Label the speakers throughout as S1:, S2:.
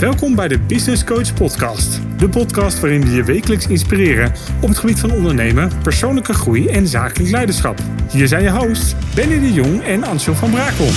S1: Welkom bij de Business Coach Podcast. De podcast waarin we je wekelijks inspireren op het gebied van ondernemen, persoonlijke groei en zakelijk leiderschap. Hier zijn je hosts Benny de Jong en Ansel van Brakel.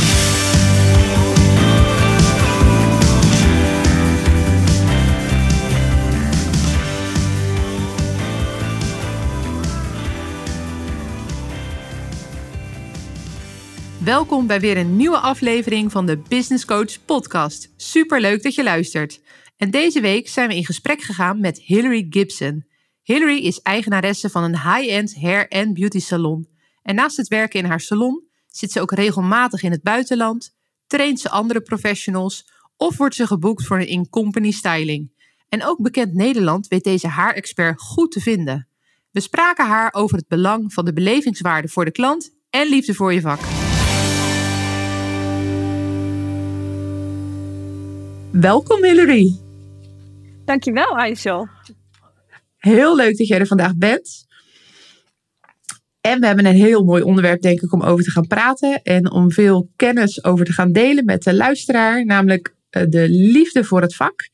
S2: Welkom bij weer een nieuwe aflevering van de Business Coach Podcast. Super leuk dat je luistert. En deze week zijn we in gesprek gegaan met Hillary Gibson. Hillary is eigenaresse van een high-end hair en beauty salon. En naast het werken in haar salon zit ze ook regelmatig in het buitenland, traint ze andere professionals of wordt ze geboekt voor een in-company styling. En ook bekend Nederland weet deze haarexpert goed te vinden. We spraken haar over het belang van de belevingswaarde voor de klant en liefde voor je vak. Welkom Hillary.
S3: Dankjewel, Aisel.
S2: Heel leuk dat jij er vandaag bent. En we hebben een heel mooi onderwerp, denk ik, om over te gaan praten. En om veel kennis over te gaan delen met de luisteraar. Namelijk eh, de liefde voor het vak.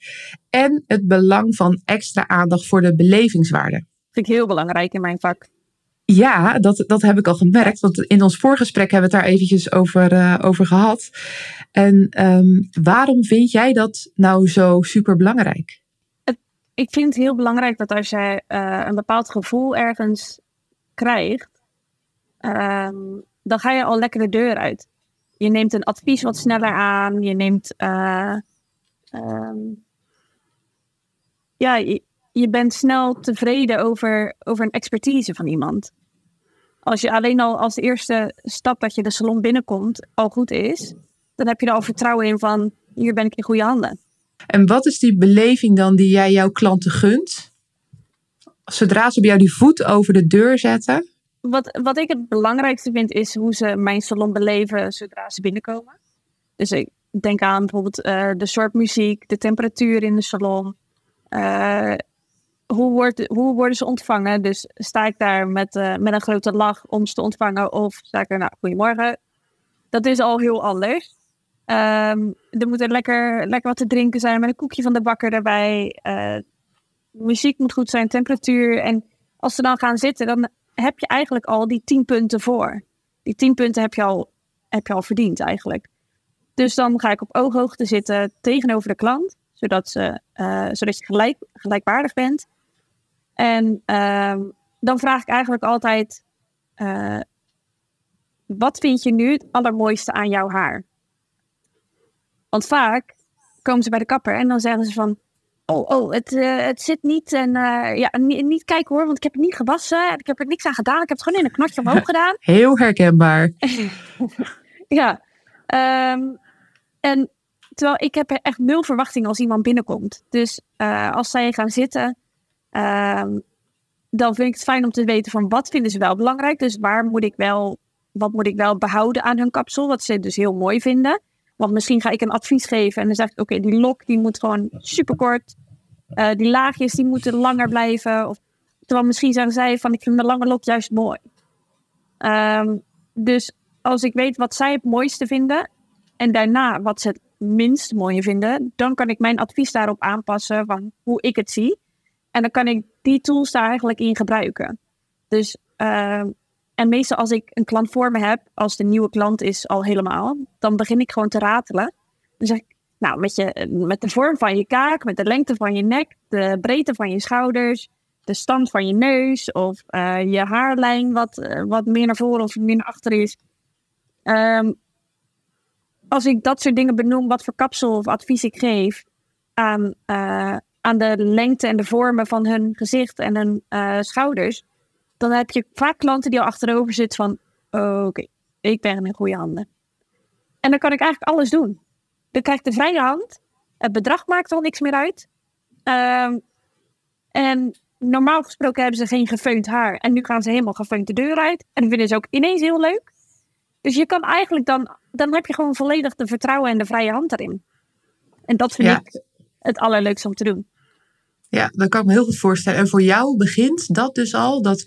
S2: En het belang van extra aandacht voor de belevingswaarde. Dat
S3: vind ik heel belangrijk in mijn vak.
S2: Ja, dat, dat heb ik al gemerkt. Want in ons voorgesprek hebben we het daar eventjes over, uh, over gehad. En um, waarom vind jij dat nou zo super belangrijk?
S3: Ik vind het heel belangrijk dat als jij uh, een bepaald gevoel ergens krijgt, um, dan ga je al lekker de deur uit. Je neemt een advies wat sneller aan. Je neemt. Uh, um, ja, je, je bent snel tevreden over, over een expertise van iemand als je alleen al als de eerste stap dat je de salon binnenkomt al goed is, dan heb je er al vertrouwen in van hier ben ik in goede handen.
S2: En wat is die beleving dan die jij jouw klanten gunt? Zodra ze bij jou die voet over de deur zetten?
S3: Wat, wat ik het belangrijkste vind is hoe ze mijn salon beleven zodra ze binnenkomen. Dus ik denk aan bijvoorbeeld uh, de soort muziek, de temperatuur in de salon. Uh, hoe, wordt, hoe worden ze ontvangen? Dus sta ik daar met, uh, met een grote lach om ze te ontvangen of sta ik er, nou, goedemorgen. Dat is al heel anders. Um, er moet er lekker, lekker wat te drinken zijn met een koekje van de bakker erbij. Uh, muziek moet goed zijn, temperatuur. En als ze dan gaan zitten, dan heb je eigenlijk al die tien punten voor. Die tien punten heb je al, heb je al verdiend eigenlijk. Dus dan ga ik op ooghoogte zitten tegenover de klant, zodat, ze, uh, zodat je gelijk, gelijkwaardig bent. En uh, dan vraag ik eigenlijk altijd: uh, wat vind je nu het allermooiste aan jouw haar? Want vaak komen ze bij de kapper en dan zeggen ze van. Oh, oh het, uh, het zit niet. En uh, ja, niet, niet, kijken hoor, want ik heb het niet gewassen. Ik heb er niks aan gedaan. Ik heb het gewoon in een knotje omhoog gedaan.
S2: Heel herkenbaar.
S3: ja. Um, en terwijl ik heb echt nul verwachting als iemand binnenkomt. Dus uh, als zij gaan zitten, Um, dan vind ik het fijn om te weten van wat vinden ze wel belangrijk. Dus waar moet ik wel, wat moet ik wel behouden aan hun kapsel, wat ze dus heel mooi vinden. Want misschien ga ik een advies geven en dan zeg ik, oké, die lok die moet gewoon super kort. Uh, die laagjes die moeten langer blijven. Of, terwijl misschien zeggen zij van, ik vind mijn lange lok juist mooi. Um, dus als ik weet wat zij het mooiste vinden en daarna wat ze het minst mooie vinden, dan kan ik mijn advies daarop aanpassen van hoe ik het zie. En dan kan ik die tools daar eigenlijk in gebruiken. Dus, uh, en meestal als ik een klant voor me heb, als de nieuwe klant is al helemaal, dan begin ik gewoon te ratelen. Dan zeg ik, nou, met, je, met de vorm van je kaak, met de lengte van je nek, de breedte van je schouders, de stand van je neus of uh, je haarlijn wat, uh, wat meer naar voren of meer naar achter is. Um, als ik dat soort dingen benoem, wat voor kapsel of advies ik geef aan, uh, aan de lengte en de vormen van hun gezicht en hun uh, schouders, dan heb je vaak klanten die al achterover zitten van, oh, oké, ik ben in goede handen. En dan kan ik eigenlijk alles doen. Dan krijg ik de vrije hand. Het bedrag maakt al niks meer uit. Um, en normaal gesproken hebben ze geen gefeund haar. En nu gaan ze helemaal gefeund de deur uit. En dat vinden ze ook ineens heel leuk. Dus je kan eigenlijk dan, dan heb je gewoon volledig de vertrouwen en de vrije hand erin. En dat vind ja. ik het allerleukste om te doen.
S2: Ja, dat kan ik me heel goed voorstellen. En voor jou begint dat dus al, dat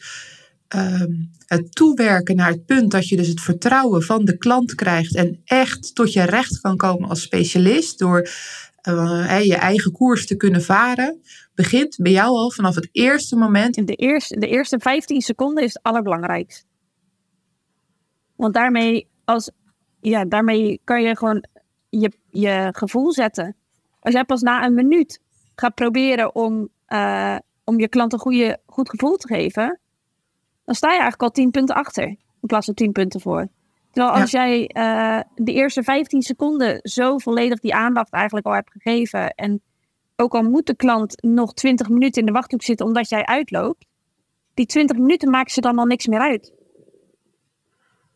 S2: um, het toewerken naar het punt dat je dus het vertrouwen van de klant krijgt en echt tot je recht kan komen als specialist door uh, je eigen koers te kunnen varen, begint bij jou al vanaf het eerste moment.
S3: De eerste, de eerste 15 seconden is het allerbelangrijkst. Want daarmee, als, ja, daarmee kan je gewoon je, je gevoel zetten. Als jij pas na een minuut gaat proberen om, uh, om je klant een goede, goed gevoel te geven, dan sta je eigenlijk al 10 punten achter in plaats van 10 punten voor. Terwijl als jij uh, de eerste 15 seconden zo volledig die aandacht eigenlijk al hebt gegeven. En ook al moet de klant nog 20 minuten in de wachthoek zitten omdat jij uitloopt. Die 20 minuten maken ze dan al niks meer uit.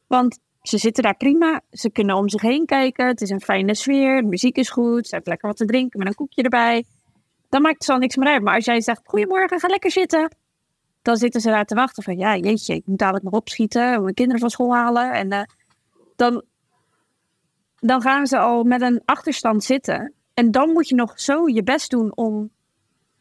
S3: Want ze zitten daar prima. Ze kunnen om zich heen kijken. Het is een fijne sfeer. De muziek is goed. Ze hebben lekker wat te drinken met een koekje erbij. Dan maakt het al niks meer uit. Maar als jij zegt: Goedemorgen, ga lekker zitten. Dan zitten ze daar te wachten van: Ja, jeetje, ik moet dadelijk nog opschieten. Mijn kinderen van school halen. En uh, dan, dan gaan ze al met een achterstand zitten. En dan moet je nog zo je best doen om,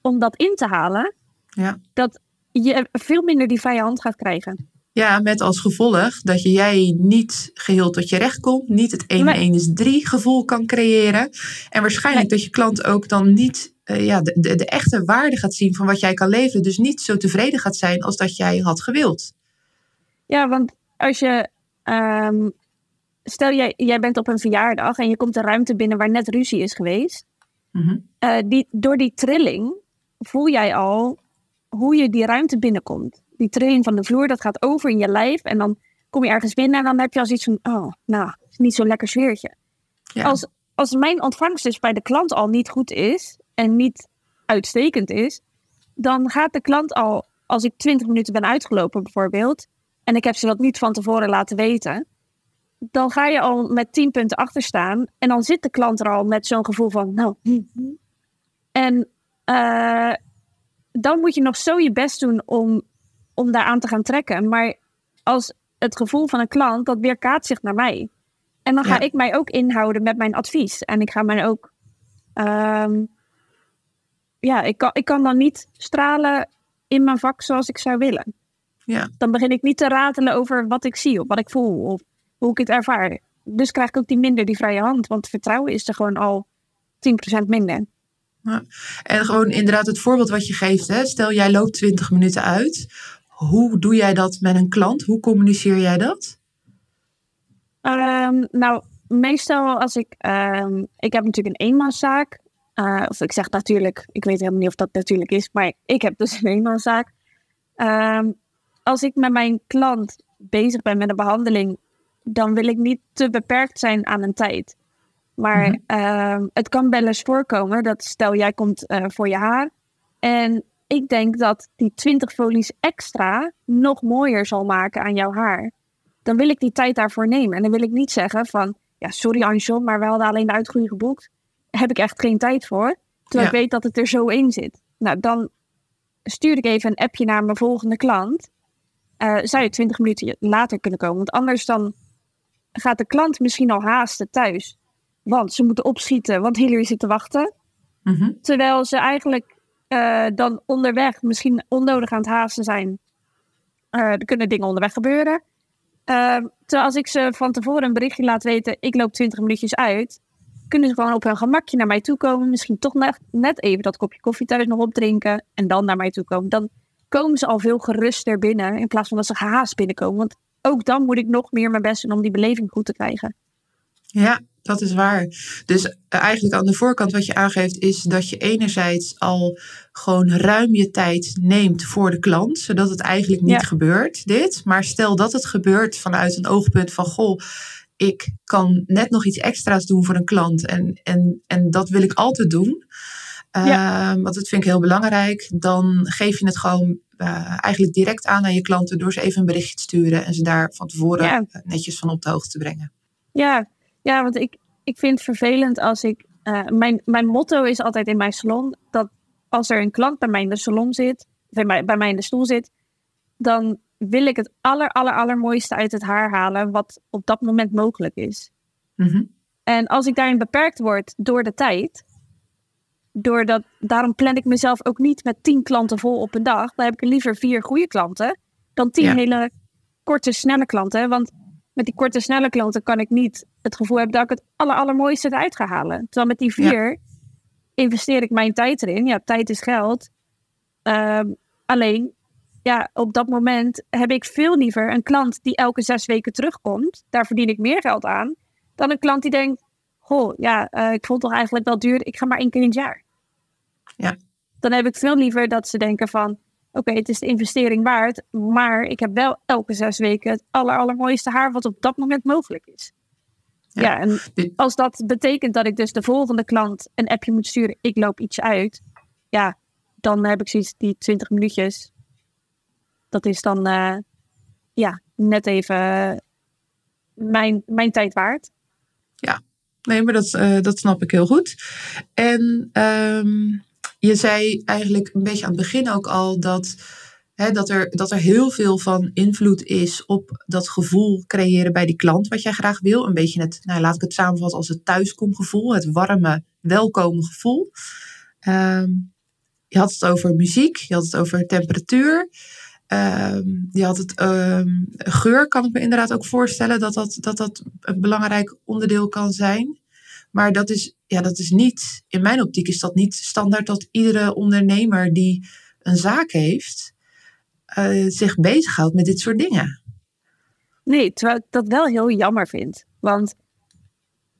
S3: om dat in te halen. Ja. Dat je veel minder die vrije hand gaat krijgen.
S2: Ja, met als gevolg dat je jij niet geheel tot je recht komt. Niet het 1 1 is 3 gevoel kan creëren. En waarschijnlijk dat je klant ook dan niet uh, ja, de, de, de, echte waarde gaat zien van wat jij kan leveren. Dus niet zo tevreden gaat zijn als dat jij had gewild.
S3: Ja, want als je um, stel jij, jij bent op een verjaardag en je komt een ruimte binnen waar net ruzie is geweest. Mhm. Eh, die, door die trilling voel jij al hoe je die ruimte binnenkomt. Die trilling van de vloer, dat gaat over in je lijf. En dan kom je ergens binnen en dan heb je als iets van, oh, nou, niet zo'n lekker sfeertje. Ja. Als, als mijn ontvangst dus bij de klant al niet goed is en niet uitstekend is, dan gaat de klant al, als ik 20 minuten ben uitgelopen bijvoorbeeld, en ik heb ze dat niet van tevoren laten weten, dan ga je al met 10 punten achter staan. En dan zit de klant er al met zo'n gevoel van, nou. Hm, hm. En uh, dan moet je nog zo je best doen om, om daar aan te gaan trekken. Maar als het gevoel van een klant, dat weerkaatst zich naar mij. En dan ga ik mij ook inhouden met mijn advies. En ik ga mij ook. Um, ja, ik kan, ik kan dan niet stralen in mijn vak zoals ik zou willen. Ja. Dan begin ik niet te ratelen over wat ik zie of wat ik voel. Of hoe ik het ervaar. Dus krijg ik ook die minder die vrije hand. Want vertrouwen is er gewoon al 10% minder.
S2: Ja. En gewoon inderdaad het voorbeeld wat je geeft. Hè? Stel jij loopt 20 minuten uit. Hoe doe jij dat met een klant? Hoe communiceer jij dat?
S3: Um, nou, meestal als ik... Um, ik heb natuurlijk een eenmanszaak. Uh, of ik zeg natuurlijk, ik weet helemaal niet of dat natuurlijk is. Maar ik heb dus een eenmanszaak. Um, als ik met mijn klant bezig ben met een behandeling dan wil ik niet te beperkt zijn aan een tijd. Maar mhm. ehm, het kan wel eens voorkomen dat stel jij komt uh, voor je haar en ik denk dat die 20 folies extra nog mooier zal maken aan jouw haar. Dan wil ik die tijd daarvoor nemen. En dan wil ik niet zeggen van, ja sorry Anjon, maar we hadden alleen de uitgroei geboekt. Heb ik echt geen tijd voor. Terwijl ik weet dat het er zo in zit. Nou, dan stuur ik even een appje naar mijn volgende klant. Uh, zou je 20 minuten later kunnen komen? Want anders dan gaat de klant misschien al haasten thuis. Want ze moeten opschieten, want Hillary zit te wachten. Mhm. Terwijl ze eigenlijk uh, dan onderweg misschien onnodig aan het haasten zijn. Uh, er kunnen dingen onderweg gebeuren. Uh, terwijl als ik ze van tevoren een berichtje laat weten, ik loop 20 minuutjes uit, kunnen ze gewoon op hun gemakje naar mij toe komen. Misschien toch net even dat kopje koffie thuis nog opdrinken en dan naar mij toe komen. Dan komen ze al veel geruster binnen in plaats van dat ze gehaast binnenkomen. Want ook dan moet ik nog meer mijn best doen om die beleving goed te krijgen.
S2: Ja, dat is waar. Dus eh, eigenlijk aan de voorkant wat je aangeeft is dat je enerzijds al gewoon ruim je tijd neemt voor de klant, zodat het eigenlijk niet gebeurt, dit. Maar stel dat het gebeurt vanuit een oogpunt van, goh, ik kan net nog iets extra's doen voor een klant en, en, en dat wil ik altijd doen. Ja. Uh, want dat vind ik heel belangrijk. Dan geef je het gewoon uh, eigenlijk direct aan aan je klanten door ze even een berichtje te sturen en ze daar van tevoren netjes van op de hoogte te brengen.
S3: Ja, ja want ik, ik vind het vervelend als ik. Uh, mijn, mijn motto is altijd in mijn salon dat als er een klant bij mij in de salon zit, of bij, bij mij in de stoel zit, dan wil ik het aller, aller, allermooiste uit het haar halen wat op dat moment mogelijk is. Mm -hmm. En als ik daarin beperkt word door de tijd, doordat, daarom plan ik mezelf ook niet met tien klanten vol op een dag. Dan heb ik liever vier goede klanten dan tien hele korte, snelle klanten. Want met die korte, snelle klanten kan ik niet het gevoel hebben dat ik het aller, allermooiste eruit ga halen. Terwijl met die vier investeer ik mijn tijd erin. Ja, tijd is geld. Ehm, alleen, ja, op dat moment heb ik veel liever een klant die elke zes weken terugkomt. Daar verdien ik meer geld aan. Dan een klant die denkt, goh, ja, uh, ik vond het toch eigenlijk wel duur. Ik ga maar één keer in het jaar.
S2: Ja.
S3: Dan heb ik veel liever dat ze denken van, oké, het is de investering waard. Maar ik heb wel elke zes weken het aller, allermooiste haar wat op dat moment mogelijk is. Ja, en als dat betekent dat ik dus de volgende klant een appje moet sturen, ik loop iets uit, ja, dan heb ik zoiets die 20 minuutjes. Dat is dan uh, ja, net even mijn, mijn tijd waard.
S2: Ja, nee, maar dat, uh, dat snap ik heel goed. En um, je zei eigenlijk een beetje aan het begin ook al dat dat, er, dat er heel veel van invloed is op dat gevoel creëren bij die klant wat jij graag wil. Een beetje het, nou, laat ik het samenvatten als het thuiskomgevoel, het warme, welkome gevoel. Ehm, je had het over muziek, je had het over temperatuur. Ehm, je had het ehm, geur, kan ik me inderdaad ook voorstellen dat dat, dat dat een belangrijk onderdeel kan zijn. Maar dat is, ja, dat is niet, in mijn optiek is dat niet standaard dat iedere ondernemer die een zaak heeft, uh, zich bezighoudt met dit soort dingen.
S3: Nee, terwijl ik dat wel heel jammer vind. Want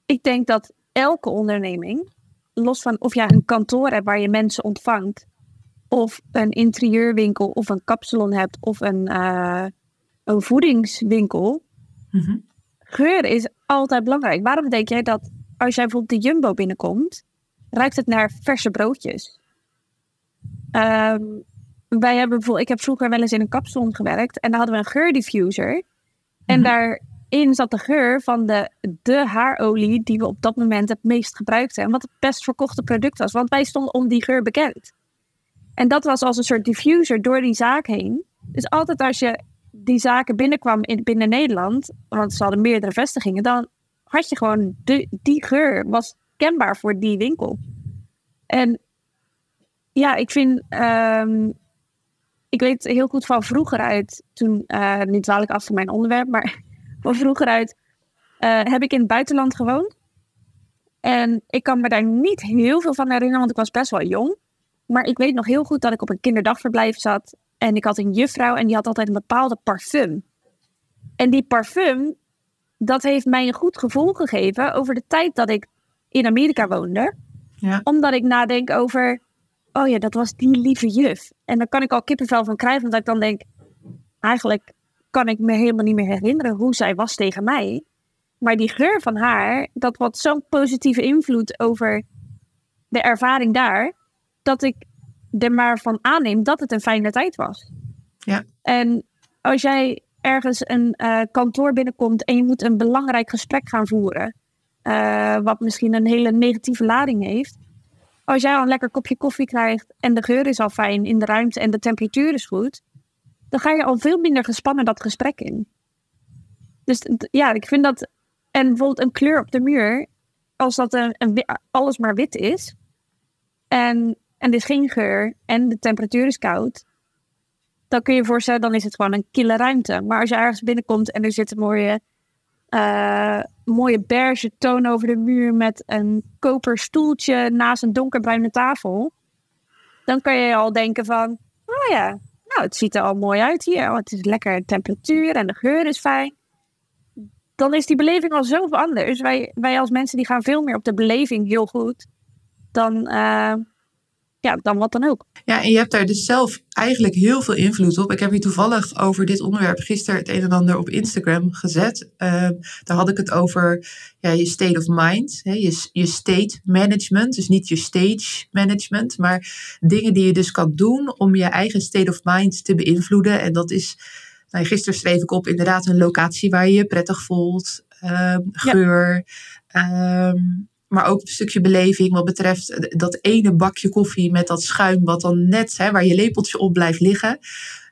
S3: ik denk dat elke onderneming, los van of jij een kantoor hebt waar je mensen ontvangt, of een interieurwinkel of een kapsalon hebt of een, uh, een voedingswinkel,
S2: mm
S3: geur is altijd belangrijk. Waarom denk jij dat als jij bijvoorbeeld de Jumbo binnenkomt, ruikt het naar verse broodjes? Um, wij hebben bijvoorbeeld, ik heb vroeger wel eens in een kapsalon gewerkt en daar hadden we een geurdiffuser. En mhm. daarin zat de geur van de, de haarolie die we op dat moment het meest gebruikten. En wat het best verkochte product was, want wij stonden om die geur bekend. En dat was als een soort diffuser door die zaak heen. Dus altijd als je die zaken binnenkwam in, binnen Nederland, want ze hadden meerdere vestigingen, dan had je gewoon die geur was kenbaar voor die winkel. En ja, ik vind um, ik weet heel goed van vroeger uit, toen, uh, nu dwaal ik af van mijn onderwerp, maar van vroeger uit uh, heb ik in het buitenland gewoond. En ik kan me daar niet heel veel van herinneren, want ik was best wel jong. Maar ik weet nog heel goed dat ik op een kinderdagverblijf zat. En ik had een juffrouw en die had altijd een bepaalde parfum. En die parfum, dat heeft mij een goed gevoel gegeven over de tijd dat ik in Amerika woonde.
S2: Ja.
S3: Omdat ik nadenk over oh ja, dat was die lieve juf. En dan kan ik al kippenvel van krijgen, omdat ik dan denk, eigenlijk kan ik me helemaal niet meer herinneren hoe zij was tegen mij. Maar die geur van haar, dat had zo'n positieve invloed over de ervaring daar, dat ik er maar van aanneem dat het een fijne tijd was.
S2: Ja.
S3: En als jij ergens een uh, kantoor binnenkomt en je moet een belangrijk gesprek gaan voeren, uh, wat misschien een hele negatieve lading heeft, als jij al een lekker kopje koffie krijgt en de geur is al fijn in de ruimte en de temperatuur is goed, dan ga je al veel minder gespannen dat gesprek in. Dus ja, ik vind dat. En bijvoorbeeld een kleur op de muur, als dat een alles maar wit is, en, en er is geen geur en de temperatuur is koud, dan kun je je voorstellen, dan is het gewoon een kille ruimte. Maar als je ergens binnenkomt en er zit een mooie uh, mooie beige toon over de muur met een koper stoeltje naast een donkerbruine tafel. Dan kan je al denken van, oh ja, nou het ziet er al mooi uit hier. Oh, het is lekker temperatuur en de geur is fijn. Dan is die beleving al zoveel anders. Wij, wij als mensen die gaan veel meer op de beleving heel goed dan, uh, ja, dan wat dan ook.
S2: Ja, en je hebt daar dus zelf eigenlijk heel veel invloed op. Ik heb hier toevallig over dit onderwerp gisteren het een en ander op Instagram gezet. Uh, daar had ik het over ja, je state of mind, hè, je, je state management. Dus niet je stage management, maar dingen die je dus kan doen om je eigen state of mind te beïnvloeden. En dat is, nou, gisteren schreef ik op inderdaad een locatie waar je je prettig voelt, uh, geur. Ja. Um, maar ook een stukje beleving wat betreft dat ene bakje koffie met dat schuim, wat dan net, hè, waar je lepeltje op blijft liggen.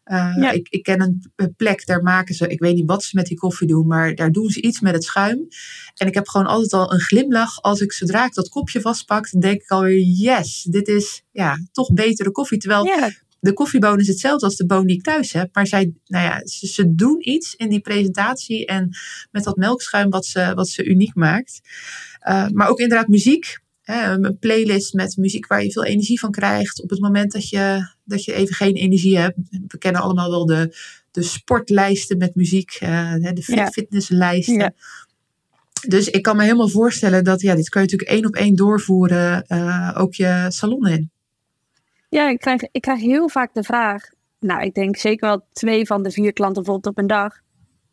S2: Uh, ik, ik, ken een plek, daar maken ze, ik weet niet wat ze met die koffie doen, maar daar doen ze iets met het schuim. En ik heb gewoon altijd al een glimlach als ik zodra ik dat kopje vastpak, dan denk ik alweer, yes, dit is ja, toch betere koffie. Terwijl de koffieboon is hetzelfde als de boon die ik thuis heb. Maar zij, nou ja, ze, ze, doen iets in die presentatie en met dat melkschuim wat ze, wat ze uniek maakt. Uh, maar ook inderdaad muziek. een playlist met muziek waar je veel energie van krijgt. Op het moment dat je, dat je even geen energie hebt. We kennen allemaal wel de, de sportlijsten met muziek, uh, de fit, fitnesslijsten. Ja. Dus ik kan me helemaal voorstellen dat ja, dit kan je natuurlijk één op één doorvoeren, uh, ook je salon in.
S3: Ja, ik krijg, ik krijg heel vaak de vraag, nou ik denk zeker wel twee van de vier klanten bijvoorbeeld op een dag.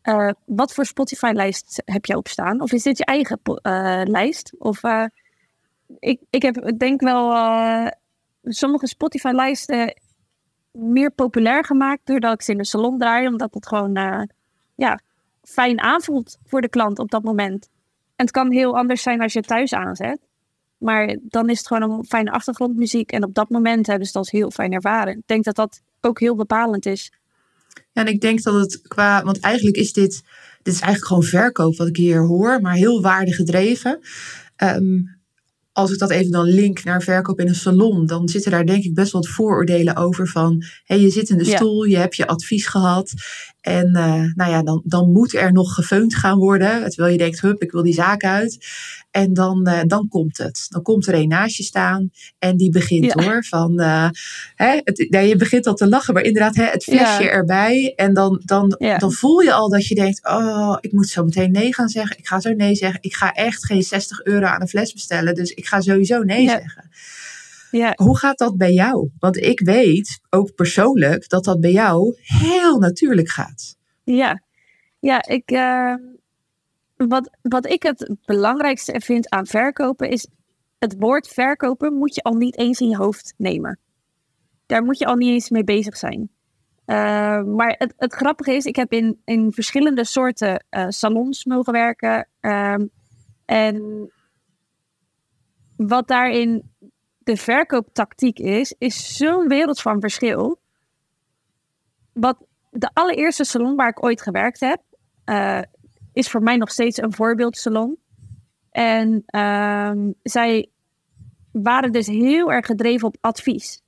S3: Uh, wat voor Spotify-lijst heb je opstaan? Of is dit je eigen uh, lijst? Of ik, ik heb, denk wel sommige Spotify-lijsten meer populair gemaakt doordat ik ze in de salon draai, omdat het gewoon ja, fijn aanvoelt voor de klant op dat moment. En het kan heel anders zijn als je het thuis aanzet. Maar dan is het gewoon een fijne achtergrondmuziek. En op dat moment hebben ze dat heel fijn ervaren. Ik denk dat dat ook heel bepalend is.
S2: Ja, en ik denk dat het qua. Want eigenlijk is dit. Dit is eigenlijk gewoon verkoop wat ik hier hoor, maar heel waardegedreven. Um, als ik dat even dan link naar verkoop in een salon, dan zitten daar denk ik best wat vooroordelen over van, hé, je zit in de stoel, je hebt je advies gehad en uh, nou ja, dan, dan moet er nog gefeund gaan worden, terwijl je denkt, hup, ik wil die zaak uit. En dan, uh, dan komt het. Dan komt er een naast je staan en die begint hoor, van, uh, hè, het, ja, je begint al te lachen, maar inderdaad, hè, het flesje erbij en dan, dan, dan voel je al dat je denkt, oh, ik moet zo meteen nee gaan zeggen, ik ga zo nee zeggen, ik ga echt geen 60 euro aan een fles bestellen, dus ik ga sowieso nee zeggen. Ja. Hoe gaat dat bij jou? Want ik weet ook persoonlijk dat dat bij jou heel natuurlijk gaat.
S3: Ja, ja ik, uh, wat, wat ik het belangrijkste vind aan verkopen is het woord verkopen moet je al niet eens in je hoofd nemen. Daar moet je al niet eens mee bezig zijn. Uh, maar het, het, grappige is, ik heb in, in verschillende soorten uh, salons mogen werken. Uh, en wat daarin de verkooptactiek is, is zo'n wereld van verschil. Wat de allereerste salon waar ik ooit gewerkt heb, uh, is voor mij nog steeds een voorbeeldsalon. En uh, zij waren dus heel erg gedreven op advies.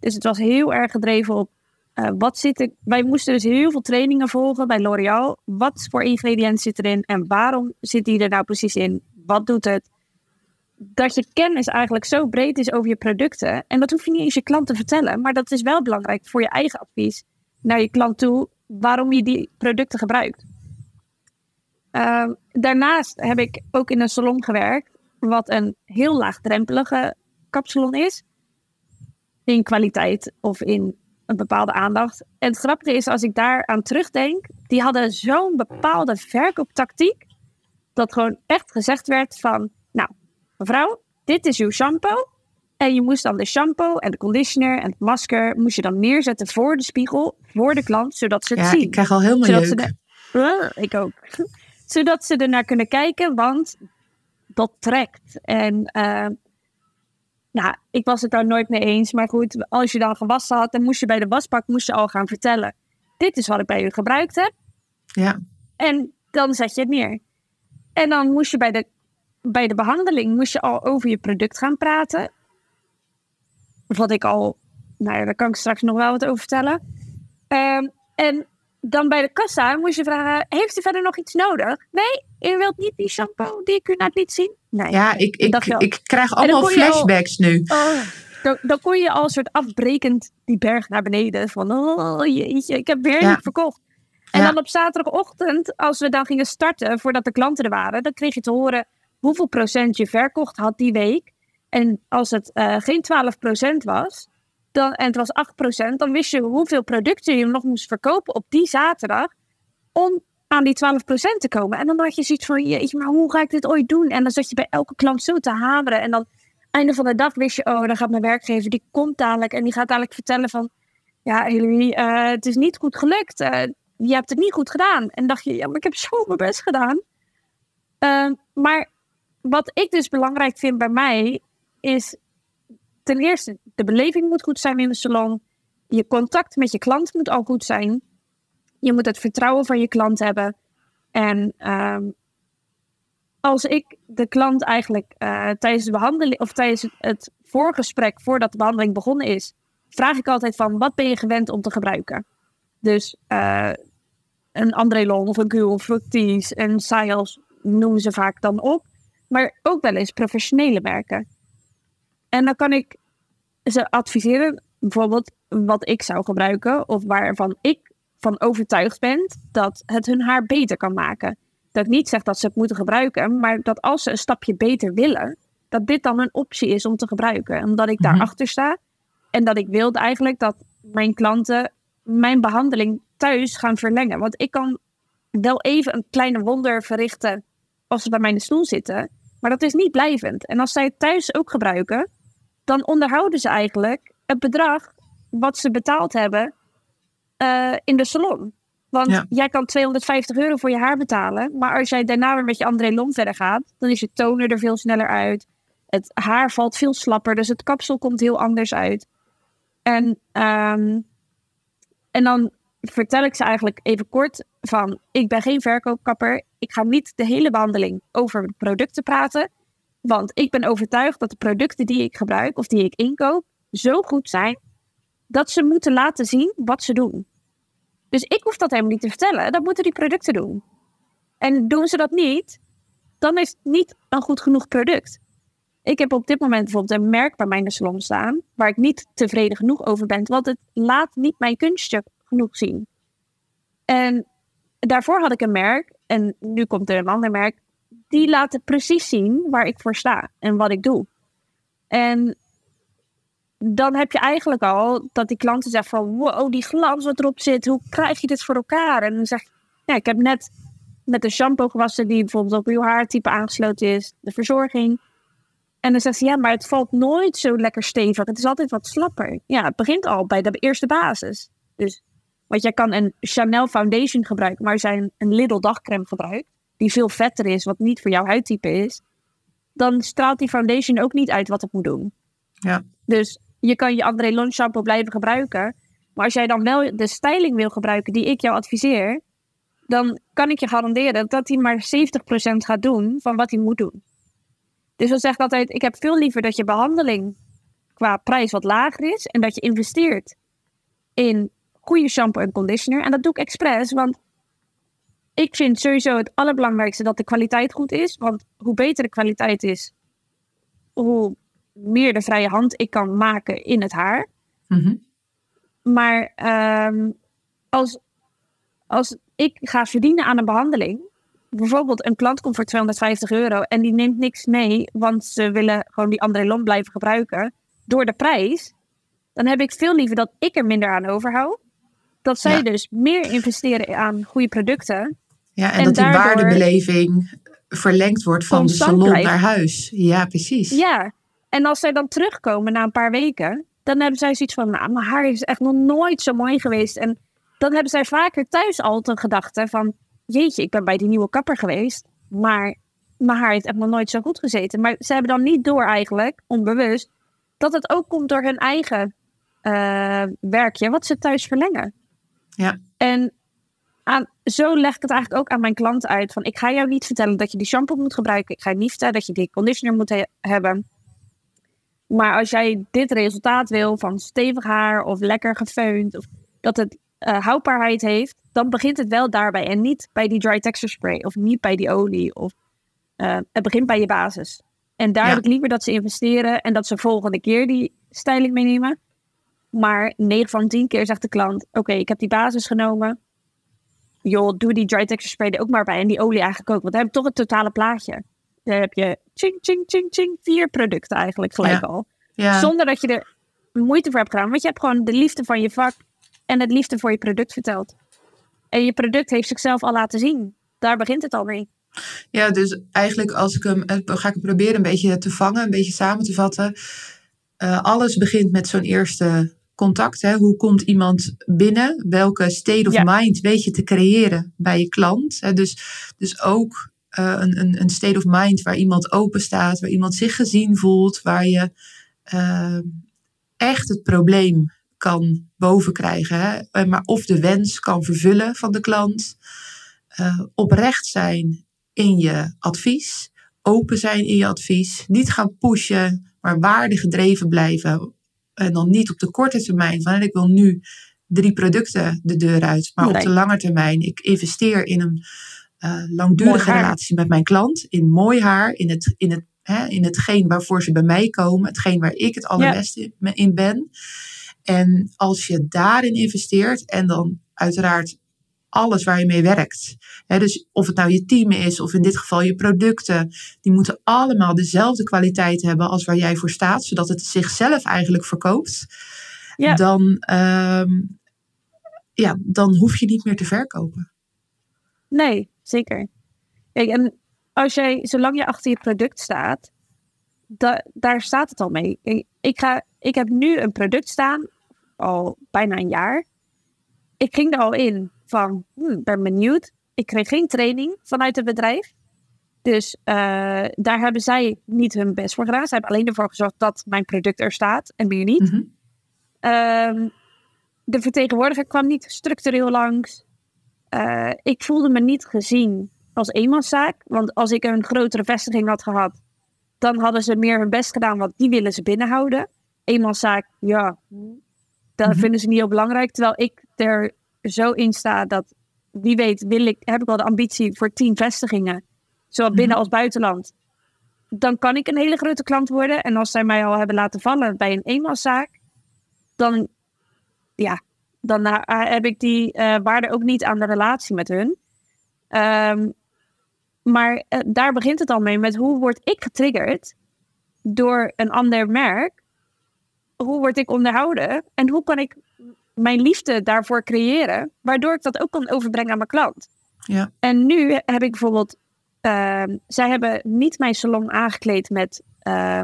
S3: Dus het was heel erg gedreven op uh, wat zit er. Wij moesten dus heel veel trainingen volgen bij L'Oréal. Wat voor ingrediënten zit erin en waarom zit die er nou precies in? Wat doet het? Dat je kennis eigenlijk zo breed is over je producten. En dat hoef je niet eens je klant te vertellen, maar dat is wel belangrijk voor je eigen advies naar je klant toe, waarom je die producten gebruikt. Uh, daarnaast heb ik ook in een salon gewerkt, wat een heel laagdrempelige kapsalon is. In kwaliteit of in een bepaalde aandacht. En het grappige is, als ik daar aan terugdenk, die hadden zo'n bepaalde verkooptactiek, dat gewoon echt gezegd werd van, mevrouw, dit is uw shampoo. En je moest dan de shampoo en de conditioner en het masker moest je dan neerzetten voor de spiegel, voor de klant, zodat ze het
S2: ja,
S3: zien.
S2: ik krijg al helemaal zodat
S3: jeuk. Ze ik ook. zodat ze er naar kunnen kijken, want dat trekt. En uh, nou, ik was het daar nooit mee eens. Maar goed, als je dan gewassen had, dan moest je bij de wasbak moest je al gaan vertellen. Dit is wat ik bij u gebruikt heb.
S2: Ja.
S3: En dan zet je het neer. En dan moest je bij de bij de behandeling moest je al over je product gaan praten. Wat ik al, nou ja, daar kan ik straks nog wel wat over vertellen. Um, en dan bij de kassa moest je vragen: Heeft u verder nog iets nodig? Nee, u wilt niet die shampoo die ik u net liet zien? Nee.
S2: Ja, ik, ik, ik, krijg allemaal flashbacks nu.
S3: Oh, dan, dan, kon je al een soort afbrekend die berg naar beneden. Van oh jeetje, ik heb weer niet verkocht. En dan op zaterdagochtend, als we dan gingen starten, voordat de klanten er waren, dan kreeg je te horen: hoeveel procent je verkocht had die week. En als het uh, geen 12 procent was, dan, en het was 8 procent, dan wist je hoeveel producten je nog moest verkopen op die zaterdag. Om aan die 12 procent te komen. En dan had je zoiets van, jeetje, maar hoe ga ik dit ooit doen? En dan zat je bij elke klant zo te hameren. En dan, einde van de dag wist je, oh, dan gaat mijn werkgever, die komt dadelijk. En die gaat dadelijk vertellen van, ja, Hilary, uh, het is niet goed gelukt. Uh, je hebt het niet goed gedaan. En dacht je, ja, maar ik heb zo mijn best gedaan. Uh, maar wat ik dus belangrijk vind bij mij is ten eerste de beleving moet goed zijn in de salon. Je contact met je klant moet al goed zijn. Je moet het vertrouwen van je klant hebben. En um, als ik de klant eigenlijk uh, tijdens de behandeling of tijdens het voorgesprek voordat de behandeling begonnen is, vraag ik altijd van wat ben je gewend om te gebruiken? Dus uh, een Andrelon of een Gul of Fructis en Scials noemen ze vaak dan op maar ook wel eens professionele merken. En dan kan ik ze adviseren, bijvoorbeeld wat ik zou gebruiken, of waarvan ik van overtuigd ben dat het hun haar beter kan maken. Dat ik niet zeg dat ze het moeten gebruiken, maar dat als ze een stapje beter willen, dat dit dan een optie is om te gebruiken. Omdat ik
S2: Mhm.
S3: daarachter sta en dat ik wilde eigenlijk dat mijn klanten mijn behandeling thuis gaan verlengen. Want ik kan wel even een kleine wonder verrichten als ze bij mij in de stoel zitten, maar dat is niet blijvend. En als zij het thuis ook gebruiken, dan onderhouden ze eigenlijk het bedrag wat ze betaald hebben eh, in de salon. Want
S2: Ja.
S3: jij kan 250 euro voor je haar betalen, maar als jij daarna weer met je André Lom verder gaat, dan is je toner er veel sneller uit. Het haar valt veel slapper, dus het kapsel komt heel anders uit. En, ehm, en dan vertel ik ze eigenlijk even kort van, ik ben geen verkoopkapper. Ik ga niet de hele behandeling over producten praten. Want ik ben overtuigd dat de producten die ik gebruik of die ik inkoop zo goed zijn dat ze moeten laten zien wat ze doen. Dus ik hoef dat helemaal niet te vertellen. Dat moeten die producten doen. En doen ze dat niet, dan is het niet een goed genoeg product. Ik heb op dit moment bijvoorbeeld een merk bij mij in de salon staan, waar ik niet tevreden genoeg over ben, want het laat niet mijn kunstje genoeg zien. En daarvoor had ik een merk, en nu komt er een ander merk, die laten precies zien waar ik voor sta en wat ik doe. En dan heb je eigenlijk al dat die klanten zeggen van wow, die glans wat erop zit, hoe krijg je dit voor elkaar? En dan zeg ik, ja, ik heb net met een shampoo gewassen die bijvoorbeeld op uw haartype aangesloten is, de verzorging. En dan zegt ze, ja, maar het valt nooit zo lekker stevig. Het is altijd wat slapper. Ja, het begint al bij de eerste basis. Dus, want jij kan een Chanel foundation gebruiken, maar als jij een, een Lidl dagcreme gebruikt, die veel vetter is, wat niet voor jouw huidtype is, dan straalt die foundation ook niet uit wat het moet doen.
S2: Ja.
S3: Dus je kan je André Lon shampoo blijven gebruiken. Maar als jij dan wel de styling wil gebruiken die ik jou adviseer, dan kan ik je garanderen dat hij maar 70% gaat doen van wat hij moet doen. Dus dan zeg ik altijd, ik heb veel liever dat je behandeling qua prijs wat lager is en dat je investeert in goede shampoo en conditioner. En dat doe ik expres, want ik vind sowieso het allerbelangrijkste dat de kwaliteit goed is. Want hoe beter de kwaliteit is, hoe meer de vrije hand ik kan maken in het haar.
S2: Mhm.
S3: Maar ehm, als, als ik ga verdienen aan een behandeling, bijvoorbeeld een klant komt voor 250 euro en die neemt niks mee, want ze willen gewoon die andere lom blijven gebruiken door de prijs, dan heb ik veel liever dat ik er minder aan overhoud. Dat zij
S2: Ja.
S3: dus meer investeren aan goede producten.
S2: Ja, en,
S3: En
S2: dat die waardebeleving verlengd wordt van de salon
S3: blijft.
S2: naar huis. Ja, precies.
S3: Ja, en als zij dan terugkomen na een paar weken, dan hebben zij zoiets van, nou, mijn haar is echt nog nooit zo mooi geweest. En dan hebben zij vaker thuis al de gedachte van, jeetje, ik ben bij die nieuwe kapper geweest, maar mijn haar heeft echt nog nooit zo goed gezeten. Maar ze hebben dan niet door eigenlijk, onbewust, dat het ook komt door hun eigen eh, werkje, wat ze thuis verlengen.
S2: Ja.
S3: En aan, zo leg ik het eigenlijk ook aan mijn klanten uit. Van, ik ga jou niet vertellen dat je die shampoo moet gebruiken. Ik ga je niet vertellen dat je die conditioner moet he- hebben. Maar als jij dit resultaat wil van stevig haar of lekker gefeund, of dat het eh, houdbaarheid heeft, dan begint het wel daarbij. En niet bij die dry texture spray of niet bij die olie. Of, eh, het begint bij je basis. En daar
S2: Ja.
S3: heb ik liever dat ze investeren en dat ze volgende keer die styling meenemen. Maar 9 van 10 keer zegt de klant: Oké, ik heb die basis genomen. Joh, doe die dry texture spray er ook maar bij. En die olie eigenlijk ook. Want dan heb je toch het totale plaatje. Dan heb je ching, ching, ching, ching. Vier producten eigenlijk gelijk
S2: Ja.
S3: al.
S2: Ja.
S3: Zonder dat je er moeite voor hebt gedaan. Want je hebt gewoon de liefde van je vak. En het liefde voor je product verteld. En je product heeft zichzelf al laten zien. Daar begint het al mee.
S2: Ja, dus eigenlijk als ik hem, eh, ga ik hem proberen een beetje te vangen, een beetje samen te vatten. Eh, alles begint met zo'n eerste contact. Hè? Hoe komt iemand binnen? Welke state of
S3: Ja.
S2: mind weet je te creëren bij je klant? Hè? Dus, dus ook eh, een, een, een state of mind waar iemand open staat, waar iemand zich gezien voelt, waar je eh, echt het probleem kan bovenkrijgen. Hè? Eh, Maar of de wens kan vervullen van de klant. Oprecht zijn in je advies. Open zijn in je advies. Niet gaan pushen, maar waardegedreven blijven. En dan niet op de korte termijn van ik wil nu drie producten de deur uit. Maar op de lange termijn, ik investeer in een eh, langdurige relatie met mijn klant. In mooi haar, in het, in het hè, in hetgeen waarvoor ze bij mij komen, hetgeen waar ik het allerbeste in ben. En als je daarin investeert en dan uiteraard alles waar je mee werkt. dus of het nou je team is of in dit geval je producten, die moeten allemaal dezelfde kwaliteit hebben als waar jij voor staat, zodat het zichzelf eigenlijk verkoopt. Ja. Dan, ehm, ja, dan hoef je niet meer te verkopen.
S3: Nee, zeker. Kijk, en als jij, zolang je achter je product staat, daar staat het al mee. Ik, ga, ik heb nu een product staan, al bijna een jaar. Ik ging er al in van, hmm, ben benieuwd. Ik kreeg geen training vanuit het bedrijf. Dus uh, daar hebben zij niet hun best voor gedaan. Ze hebben alleen ervoor gezorgd dat mijn product er staat en meer niet. Mm de vertegenwoordiger kwam niet structureel langs. Uh, ik voelde me niet gezien als eenmanszaak. Want als ik een grotere vestiging had gehad, dan hadden ze meer hun best gedaan, want die willen ze binnenhouden. Eenmanszaak, ja, dat mhm. vinden ze niet heel belangrijk. Terwijl ik er zo in sta dat, wie weet, wil ik, heb ik wel de ambitie voor tien vestigingen, zowel binnen mhm. als buitenland. Dan kan ik een hele grote klant worden. En als zij mij al hebben laten vallen bij een eenmanszaak, dan, ja, dan eh, heb ik die uh, waarde ook niet aan de relatie met hun. Um, maar uh, daar begint het al mee met hoe word ik getriggerd door een ander merk? Hoe word ik onderhouden? En hoe kan ik mijn liefde daarvoor creëren, waardoor ik dat ook kan overbrengen aan mijn klant?
S2: Ja.
S3: En nu heb ik bijvoorbeeld, uh, zij hebben niet mijn salon aangekleed met, uh,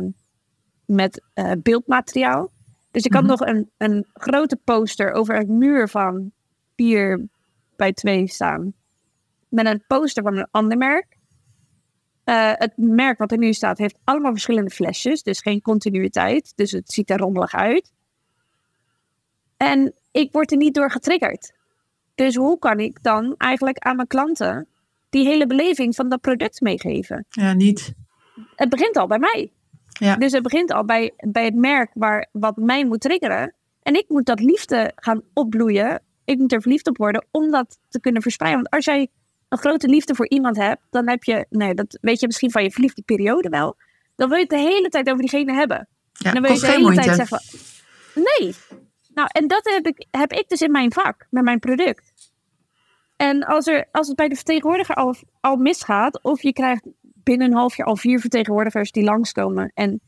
S3: met uh, beeldmateriaal. Dus ik had mhm. nog een, een grote poster over een muur van 4 bij 2 staan. Met een poster van een ander merk. Uh, het merk wat er nu staat heeft allemaal verschillende flesjes, dus geen continuïteit. Dus het ziet er rommelig uit. En ik word er niet door getriggerd. Dus hoe kan ik dan eigenlijk aan mijn klanten die hele beleving van dat product meegeven?
S2: Ja, niet.
S3: Het begint al bij mij. Ja. Dus het begint al bij, bij het merk waar, wat mij moet triggeren. En ik moet dat liefde gaan opbloeien. Ik moet er verliefd op worden om dat te kunnen verspreiden. Want als jij een grote liefde voor iemand hebt, dan heb je, nee, dat weet je misschien van je verliefde periode wel. Dan wil je het de hele tijd over diegene hebben.
S2: Ja,
S3: en dan
S2: wil je de hele tijd
S3: zeggen: Nee. Nou, en dat heb ik, heb ik dus in mijn vak, met mijn product. En als, er, als het bij de vertegenwoordiger al, al misgaat, of je krijgt binnen een half jaar al vier vertegenwoordigers die langskomen. En,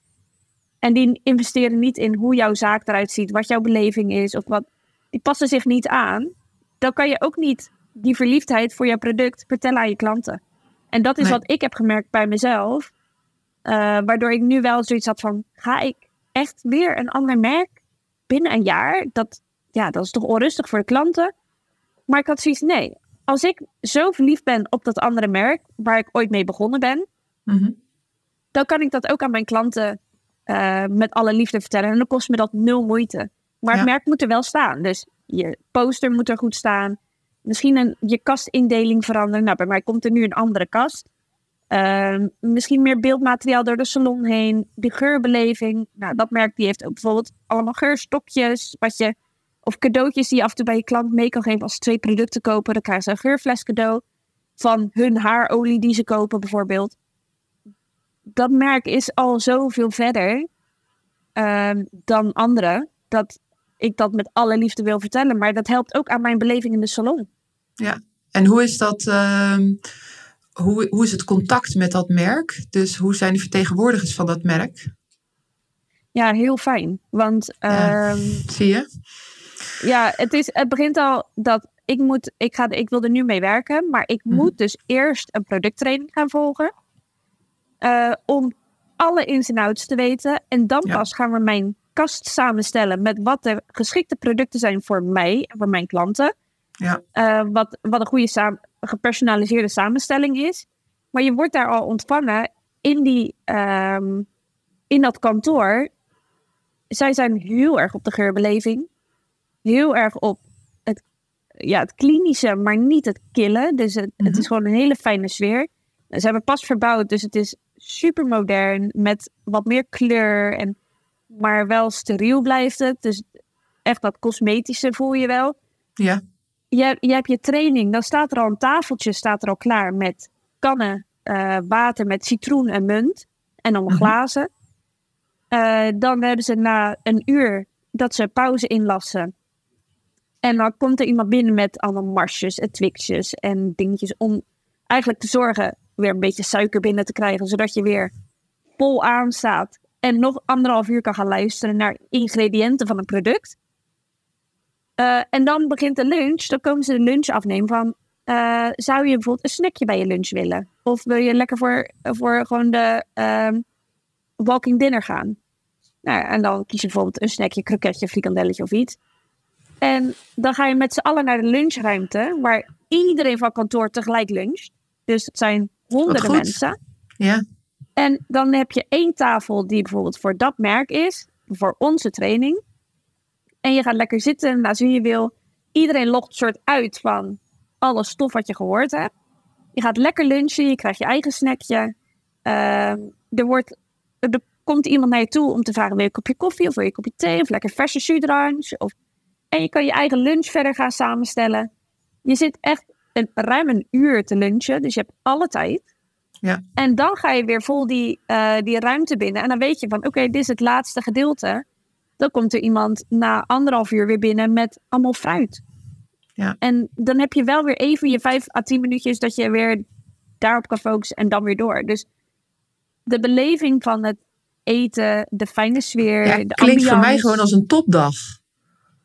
S3: en die investeren niet in hoe jouw zaak eruit ziet, wat jouw beleving is, of wat. Die passen zich niet aan. Dan kan je ook niet die verliefdheid voor jouw product vertellen aan je klanten. En dat is wat ik heb gemerkt bij mezelf. Uh, waardoor ik nu wel zoiets had van, ga ik echt weer een ander merk binnen een jaar? Dat, ja, dat is toch onrustig voor de klanten? Maar ik had zoiets, nee, als ik zo verliefd ben op dat andere merk, waar ik ooit mee begonnen ben,
S2: mhm.
S3: dan kan ik dat ook aan mijn klanten uh, met alle liefde vertellen. En dan kost me dat nul moeite. Maar het merk moet er wel staan. Dus je poster moet er goed staan. Misschien een, je kastindeling veranderen. Nou, bij mij komt er nu een andere kast. Uh, misschien meer beeldmateriaal door de salon heen. De geurbeleving. Nou, dat merk die heeft ook bijvoorbeeld allemaal geurstokjes. Wat je, of cadeautjes die je af en toe bij je klant mee kan geven. Als ze twee producten kopen, dan krijgen ze een geurfles cadeau. Van hun haarolie die ze kopen bijvoorbeeld. Dat merk is al zoveel verder uh, dan andere. Dat ik dat met alle liefde wil vertellen. Maar dat helpt ook aan mijn beleving in de salon.
S2: Ja, en hoe is dat? Uh, hoe, hoe is het contact met dat merk? Dus hoe zijn de vertegenwoordigers van dat merk?
S3: Ja, heel fijn. Want uh,
S2: zie je?
S3: Ja, het, is, het begint al dat ik moet, ik, ga, ik wil er nu mee werken, maar ik mhm. moet dus eerst een producttraining gaan volgen. Uh, om alle ins en outs te weten. En dan pas gaan we mijn kast samenstellen met wat de geschikte producten zijn voor mij en voor mijn klanten.
S2: Ja.
S3: Uh, wat, wat een goede gepersonaliseerde samenstelling is. Maar je wordt daar al ontvangen in, die, um, in dat kantoor. Zij zijn heel erg op de geurbeleving. Heel erg op het, ja, het klinische, maar niet het killen. Dus het, het is mhm. gewoon een hele fijne sfeer. Ze hebben pas verbouwd, dus het is super modern. Met wat meer kleur en maar wel steriel blijft het. Dus echt dat cosmetische voel je wel.
S2: Ja.
S3: Je, je hebt je training, dan staat er al een tafeltje staat er al klaar met kannen uh, water met citroen en munt. en allemaal
S2: Mhm.
S3: glazen. Eh, dan hebben ze na een uur dat ze pauze inlassen. En dan komt er iemand binnen met allemaal marsjes en twixjes en dingetjes om eigenlijk te zorgen weer een beetje suiker binnen te krijgen, zodat je weer vol aan staat en nog anderhalf uur kan gaan luisteren naar ingrediënten van een product. Eh, en dan begint de lunch, dan komen ze de lunch afnemen van, eh, zou je bijvoorbeeld een snackje bij je lunch willen? Of wil je lekker voor, voor gewoon de ehm, walking dinner gaan? Nou, en dan kies je bijvoorbeeld een snackje, kroketje, frikandelletje of iets. En dan ga je met z'n allen naar de lunchruimte, waar iedereen van kantoor tegelijk luncht. Dus het zijn honderden mensen.
S2: Ja,
S3: En dan heb je één tafel die bijvoorbeeld voor dat merk is, voor onze training. En je gaat lekker zitten, nou, zo je wil. Iedereen logt soort uit van alle stof wat je gehoord hebt. Je gaat lekker lunchen, je krijgt je eigen snackje. Ehm, er, wordt, er komt iemand naar je toe om te vragen, wil je een kopje koffie of wil je een kopje thee of lekker verse sudrang? Of... En je kan je eigen lunch verder gaan samenstellen. Je zit echt een, ruim een uur te lunchen, dus je hebt alle tijd. En dan ga je weer vol die, eh, die ruimte binnen. En dan weet je van, oké, dit is het laatste gedeelte. Dan komt er iemand na anderhalf uur weer binnen met allemaal fruit.
S2: Ja.
S3: En dan heb je wel weer even je vijf à tien minuutjes dat je weer daarop kan focussen en dan weer door. Dus de beleving van het eten, de fijne sfeer,
S2: ja
S3: de
S2: klinkt voor mij gewoon als een topdag.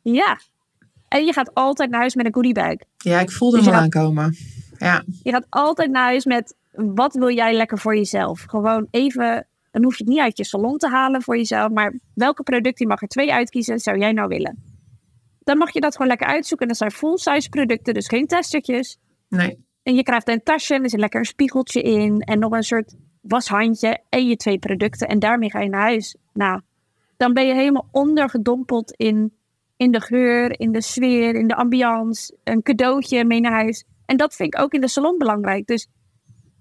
S3: Ja. En je gaat altijd naar huis met een goodiebag.
S2: Ja, ik voelde
S3: Dus
S2: hem al aankomen. Ja,
S3: Je gaat altijd naar huis met wat wil jij lekker voor jezelf? Gewoon even, dan hoef je het niet uit je salon te halen voor jezelf, maar welke producten, je mag er twee uitkiezen, zou jij nou willen? Dan mag je dat gewoon lekker uitzoeken. En dat zijn full-size producten, dus geen testertjes.
S2: nee.
S3: En je krijgt een tasje en er zit lekker een spiegeltje in en nog een soort washandje en je twee producten. En daarmee ga je naar huis. Nou, dan ben je helemaal ondergedompeld in, in de geur, in de sfeer, in de ambiance. Een cadeautje mee naar huis. En dat vind ik ook in de salon belangrijk. Dus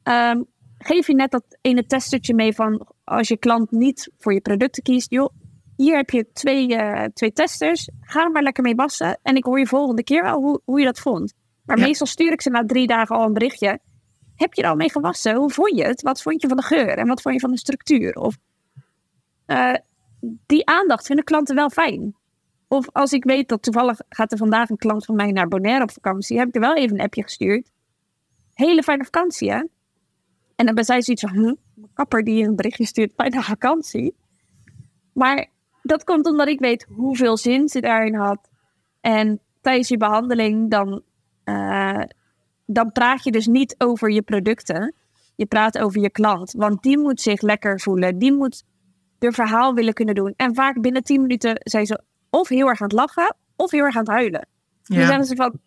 S3: ehm, geef je net dat ene testertje mee van als je klant niet voor je producten kiest. Joh, hier heb je twee, eh, twee testers. Ga er maar lekker mee wassen. En ik hoor je volgende keer wel hoe, hoe je dat vond. Maar
S2: Ja.
S3: meestal stuur ik ze na drie dagen al een berichtje. Heb je er al mee gewassen? Hoe vond je het? Wat vond je van de geur? En wat vond je van de structuur? Of, eh, die aandacht vinden klanten wel fijn. Of als ik weet dat toevallig gaat er vandaag een klant van mij naar Bonaire op vakantie, heb ik er wel even een appje gestuurd. Hele fijne vakantie, hè? En dan zei zoiets van, huh? Mijn kapper die een berichtje stuurt, fijne vakantie. Maar dat komt omdat ik weet hoeveel zin ze daarin had. En tijdens je behandeling, dan, eh, dan praat je dus niet over je producten. Je praat over je klant. Want die moet zich lekker voelen. Die moet er verhaal willen kunnen doen. En vaak binnen 10 minuten zijn ze of heel erg aan het lachen, of heel erg aan het huilen. Dan
S2: Ja.
S3: zeggen ze van,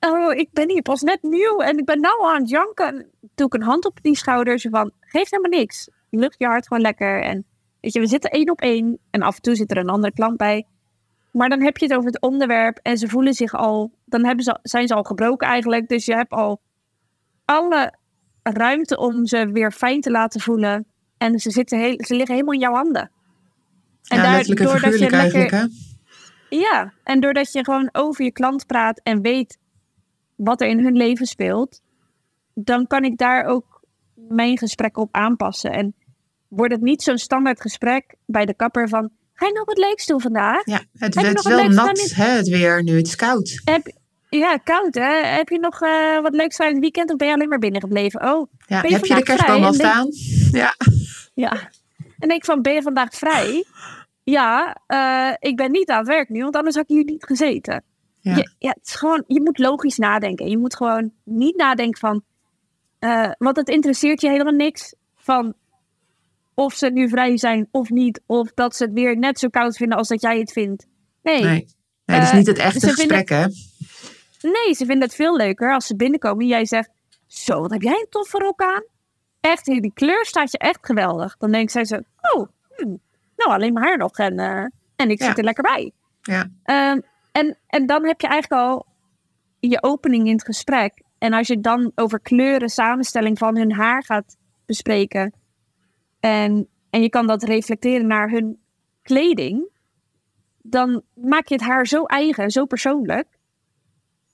S3: oh, ik ben hier pas net nieuw en ik ben nou aan het janken. Doe ik een hand op die schouder, zo van, geeft helemaal niks. Lucht je hart gewoon lekker. En weet je, we zitten één op één en af en toe zit er een andere klant bij. Maar dan heb je het over het onderwerp en ze voelen zich al, dan hebben ze, zijn ze al gebroken eigenlijk. Dus je hebt al alle ruimte om ze weer fijn te laten voelen. En ze, zitten heel, ze liggen helemaal in jouw handen. En
S2: ja,
S3: daar-
S2: letterlijk en
S3: doordat je lekker-
S2: hè?
S3: Ja, en doordat je gewoon over je klant praat en weet wat er in hun leven speelt, dan kan ik daar ook mijn gesprek op aanpassen. En wordt het niet zo'n standaard gesprek bij de kapper van, ga je nog wat leuks doen vandaag?
S2: Ja, het, is wel nat, hè, het weer nu. Het is koud.
S3: Heb, ja, koud hè? Heb je nog eh, wat leuks van het weekend of ben je alleen maar binnen gebleven? Oh,
S2: Ja,
S3: je
S2: heb je de kerstboom al staan? Ja.
S3: ja. En denk van, ben je vandaag vrij? Ja, eh, ik ben niet aan het werk nu, want anders had ik hier niet gezeten.
S2: Ja.
S3: Je, ja, het is gewoon, je moet logisch nadenken. Je moet gewoon niet nadenken van, eh, want het interesseert je helemaal niks van of ze nu vrij zijn of niet, of dat ze het weer net zo koud vinden als dat jij het vindt. Nee, nee.
S2: Nee. nee, dat is
S3: Eh,
S2: niet het echte
S3: ze
S2: gesprek, hè?
S3: ze vinden het veel leuker als ze binnenkomen en jij zegt, zo, wat heb jij een toffe rok aan? Echt, die kleur staat je echt geweldig. Dan denkt zij zo, oh, hmm, nou alleen maar haar nog en, eh, en ik
S2: Ja.
S3: zit er lekker bij.
S2: Ja.
S3: Ehm, en, en dan heb je eigenlijk al je opening in het gesprek. En als je dan over kleuren, samenstelling van hun haar gaat bespreken. En, en je kan dat reflecteren naar hun kleding. Dan maak je het haar zo eigen, zo persoonlijk.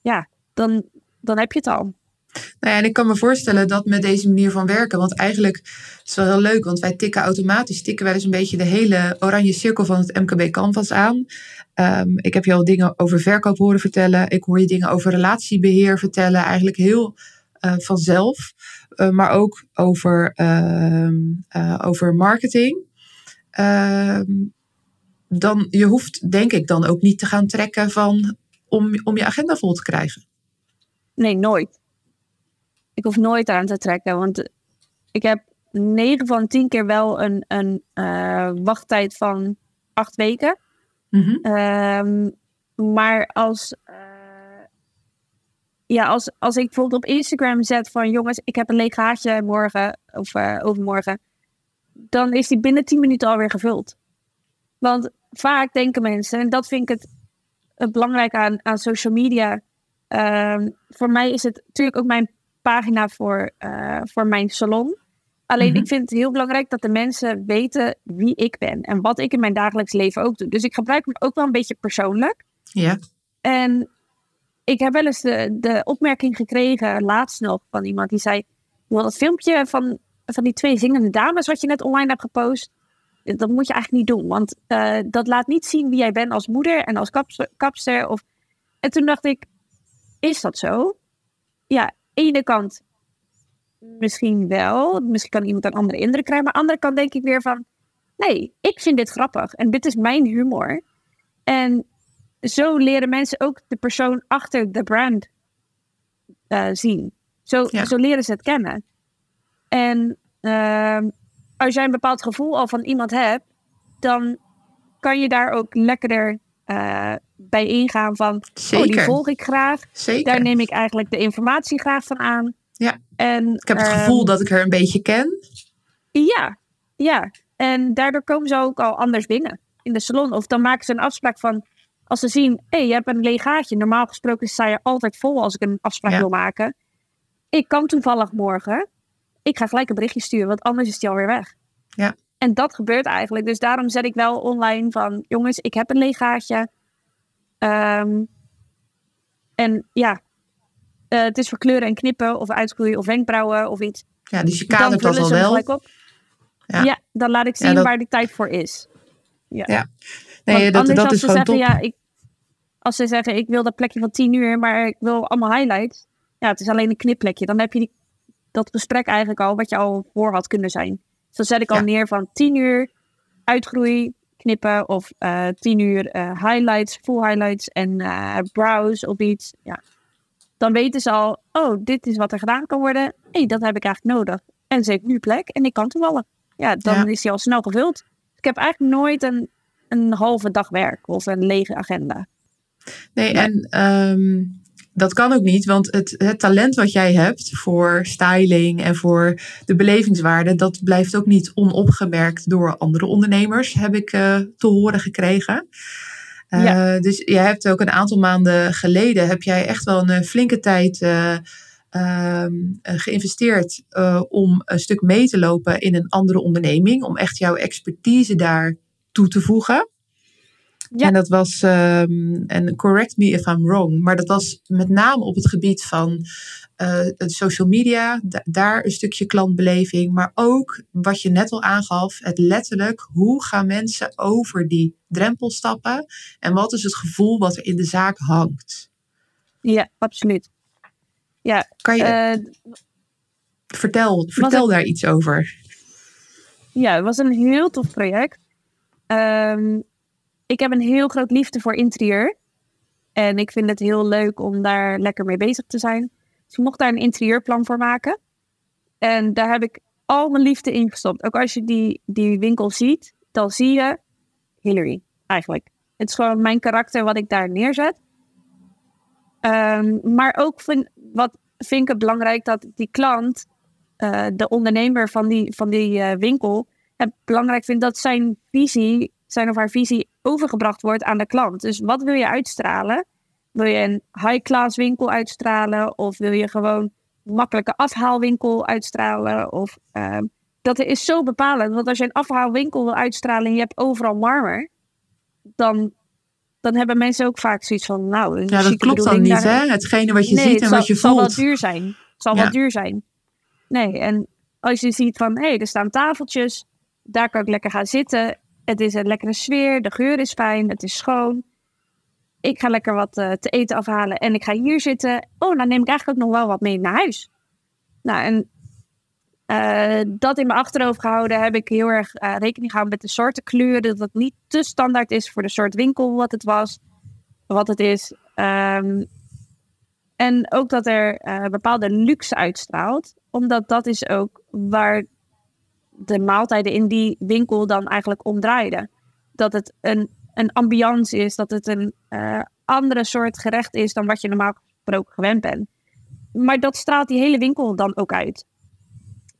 S3: Ja, dan, dan heb je het al.
S2: Nou ja, en ik kan me voorstellen dat met deze manier van werken, want eigenlijk is het wel heel leuk, want wij tikken automatisch, tikken wij dus een beetje de hele oranje cirkel van het MKB Canvas aan. Ehm, ik heb je al dingen over verkoop horen vertellen. Ik hoor je dingen over relatiebeheer vertellen. Eigenlijk heel uh, vanzelf. Uh, maar ook over, ehm, uh, over marketing. Ehm, dan, je hoeft denk ik dan ook niet te gaan trekken van, om, om je agenda vol te krijgen.
S3: Nee, nooit. Ik hoef nooit aan te trekken. Want ik heb 9 van 10 keer wel een, een wachttijd van acht weken. Mm -hmm. maar als, uh, ja, als, als ik bijvoorbeeld op Instagram zet van jongens, ik heb een leeg gaatje morgen of uh, overmorgen, dan is die binnen 10 minuten alweer gevuld. Want vaak denken mensen, en dat vind ik het, het belangrijk aan, aan social media. Uh, voor mij is het natuurlijk ook mijn pagina voor, uh, voor mijn salon. Alleen mm -hmm. ik vind het heel belangrijk dat de mensen weten wie ik ben en wat ik in mijn dagelijks leven ook doe. Dus ik gebruik hem ook wel een beetje persoonlijk.
S2: Ja.
S3: En ik heb wel eens de, de opmerking gekregen, laatst nog, van iemand die zei: dat filmpje van, van die twee zingende dames wat je net online hebt gepost, dat moet je eigenlijk niet doen. Want uh, dat laat niet zien wie jij bent als moeder en als kapster. kapster of... En toen dacht ik: is dat zo? Ja, ene kant misschien wel. Misschien kan iemand een andere indruk krijgen. Maar aan de andere kant denk ik weer van... Nee, ik vind dit grappig. En dit is mijn humor. En zo leren mensen ook de persoon achter de brand uh, zien. Zo, ja. zo leren ze het kennen. En uh, als jij een bepaald gevoel al van iemand hebt... dan kan je daar ook lekkerder uh, bij ingaan van...
S2: Zeker.
S3: Oh, die volg ik graag.
S2: Zeker.
S3: Daar neem ik eigenlijk de informatie graag van aan.
S2: Ja.
S3: En,
S2: ik heb het gevoel
S3: um,
S2: dat ik haar een beetje ken.
S3: Ja, ja. En daardoor komen ze ook al anders binnen in de salon. Of dan maken ze een afspraak van, als ze zien, hé, hey, je hebt een legaatje. Normaal gesproken sta je altijd vol als ik een afspraak
S2: Ja.
S3: wil maken. Ik kan toevallig morgen. Ik ga gelijk een berichtje sturen, want anders is die alweer weg.
S2: Ja.
S3: En dat gebeurt eigenlijk. Dus daarom zet ik wel online van, jongens, ik heb een legaatje. Ehm, en ja, eh, het is voor kleuren en knippen of uitgroeien of wenkbrauwen of iets.
S2: Ja, dus je
S3: Dan
S2: kadert dat al wel.
S3: op.
S2: Ja.
S3: Ja. dan laat ik
S2: Ja,
S3: zien
S2: dat-
S3: waar die tijd voor is.
S2: Nee,
S3: Want
S2: dat,
S3: anders
S2: dat
S3: als
S2: is
S3: ze
S2: gewoon
S3: zeggen,
S2: top.
S3: ja, ik, als ze zeggen, ik wil dat plekje van 10 uur, maar ik wil allemaal highlights. Ja, het is alleen een knipplekje. Dan heb je die, dat gesprek eigenlijk al, wat je al voor had kunnen zijn. Dus dan zet ik al
S2: Ja.
S3: neer van 10 uur uitgroei, knippen of eh 10 uur eh, highlights, full highlights en eh browse of iets. Ja. Dan weten ze al, oh, dit is wat er gedaan kan worden. Hé, hey, dat heb ik eigenlijk nodig. En ze heeft nu plek en ik kan toevallig. Ja, dan
S2: Ja.
S3: is die al snel gevuld. Ik heb eigenlijk nooit een, een halve dag werk of een lege agenda.
S2: Nee,
S3: Nee.
S2: en ehm, dat kan ook niet, want het, het talent wat jij hebt voor styling en voor de belevingswaarde, dat blijft ook niet onopgemerkt door andere ondernemers, heb ik eh, te horen gekregen. Eh,
S3: Ja.
S2: Dus je hebt ook een aantal maanden geleden, heb jij echt wel een eh, flinke tijd eh, ehm, eh, geïnvesteerd om een stuk mee te lopen in een andere onderneming, om echt jouw expertise daar toe te voegen.
S3: Ja.
S2: En dat was, ehm, en correct me if I'm wrong, maar dat was met name op het gebied van het social media, da- daar een stukje klantbeleving, maar ook wat je net al aangaf, het letterlijk, hoe gaan mensen over die drempel stappen en wat is het gevoel wat er in de zaak hangt?
S3: Ja, absoluut. Ja,
S2: Kan je,
S3: eh,
S2: vertel vertel daar iets over.
S3: ja, het was een heel tof project. Ehm, ik heb een heel groot liefde voor interieur. En ik vind het heel leuk om daar lekker mee bezig te zijn. Dus ik mocht daar een interieurplan voor maken. En daar heb ik al mijn liefde in gestopt. Ook als je die, die winkel ziet, dan zie je Hillary eigenlijk. Het is gewoon mijn karakter wat ik daar neerzet. Ehm, maar ook wat vind ik het belangrijk dat die klant, eh, de ondernemer van die, van die eh, winkel, het belangrijk vindt dat zijn visie, zijn of haar visie overgebracht wordt aan de klant. Dus wat wil je uitstralen? Wil je een high-class winkel uitstralen? Of wil je gewoon een makkelijke afhaalwinkel uitstralen? Of, ehm, dat is zo bepalend. Want als je een afhaalwinkel wil uitstralen en je hebt overal marmer, dan, dan hebben mensen ook vaak zoiets van, nou, een
S2: Ja, dat klopt dan niet, hè? Hetgene wat je
S3: nee,
S2: ziet en
S3: zal,
S2: wat je
S3: het zal wel
S2: voelt.
S3: duur zijn. Het zal
S2: Ja.
S3: wel duur zijn. Nee, en als je ziet van, hé, hey, er staan tafeltjes, daar kan ik lekker gaan zitten. Het is een lekkere sfeer, de geur is fijn, het is schoon. Ik ga lekker wat eh, te eten afhalen en ik ga hier zitten. Oh, dan neem ik eigenlijk ook nog wel wat mee naar huis. Nou, en eh, dat in mijn achterhoofd gehouden heb ik heel erg eh, rekening gehouden met de soorten kleuren. Dat het niet te standaard is voor de soort winkel wat het was, wat het is. Ehm, en ook dat er eh, bepaalde luxe uitstraalt. Omdat dat is ook waar de maaltijden in die winkel dan eigenlijk om draaiden. Dat het een, een ambiance is, dat het een eh, andere soort gerecht is dan wat je normaal gesproken gewend bent. Maar dat straalt die hele winkel dan ook uit.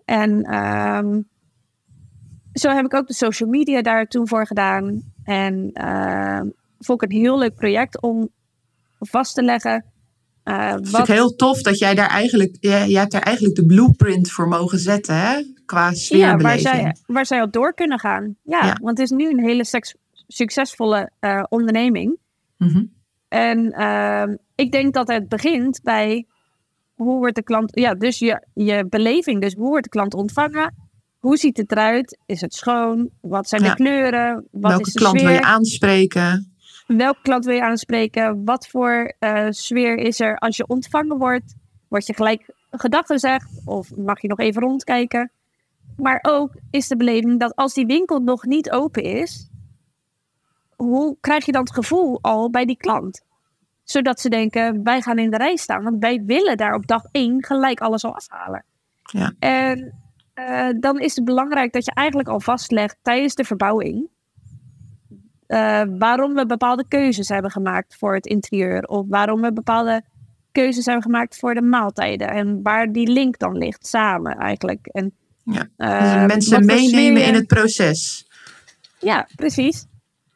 S3: En ehm, zo heb ik ook de social media daar toen voor gedaan. En ehm, vond ik een heel leuk project om vast te leggen. eh,
S2: Het is
S3: wat,
S2: heel tof dat jij daar eigenlijk, jij, jij hebt daar eigenlijk de blueprint voor mogen zetten, hè? Qua
S3: ja, waar, zij, waar zij op door kunnen gaan. Ja,
S2: Ja.
S3: want het is nu een hele succesvolle eh, onderneming.
S2: Mhm.
S3: En ehm, ik denk dat het begint bij hoe wordt de klant, ja, dus je, je beleving, dus hoe wordt de klant ontvangen? Hoe ziet het eruit? Is het schoon? Wat zijn
S2: Ja.
S3: de kleuren? Wat
S2: Welke
S3: is de
S2: klant
S3: sfeer?
S2: wil je aanspreken?
S3: Welke klant wil je aanspreken? Wat voor eh, sfeer is er als je ontvangen wordt? Word je gelijk gedachten gezegd? Of mag je nog even rondkijken? Maar ook is de beleving dat als die winkel nog niet open is, hoe krijg je dan het gevoel al bij die klant? Zodat ze denken, wij gaan in de rij staan, want wij willen daar op dag één gelijk alles al afhalen.
S2: Ja.
S3: En eh, dan is het belangrijk dat je eigenlijk al vastlegt tijdens de verbouwing eh, waarom we bepaalde keuzes hebben gemaakt voor het interieur. Of waarom we bepaalde keuzes hebben gemaakt voor de maaltijden. En waar die link dan ligt, samen eigenlijk. En,
S2: Ja,
S3: eh,
S2: Dus
S3: wat
S2: mensen meenemen
S3: je-
S2: in het proces.
S3: Ja, precies.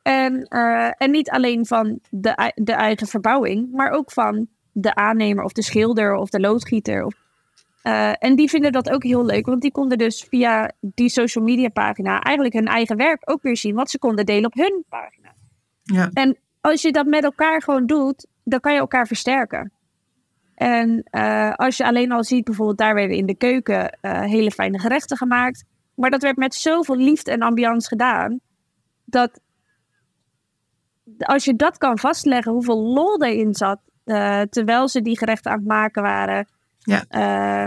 S3: En, eh, en niet alleen van de, de eigen verbouwing, maar ook van de aannemer of de schilder of de loodgieter. Of, eh, en die vinden dat ook heel leuk, want die konden dus via die social media pagina eigenlijk hun eigen werk ook weer zien, wat ze konden delen op hun pagina.
S2: Ja.
S3: En als je dat met elkaar gewoon doet, dan kan je elkaar versterken. En eh, als je alleen al ziet, bijvoorbeeld daar werden in de keuken eh, hele fijne gerechten gemaakt. Maar dat werd met zoveel liefde en ambiance gedaan. Dat als je dat kan vastleggen, hoeveel lol erin zat. eh, terwijl ze die gerechten aan het maken waren.
S2: Ja.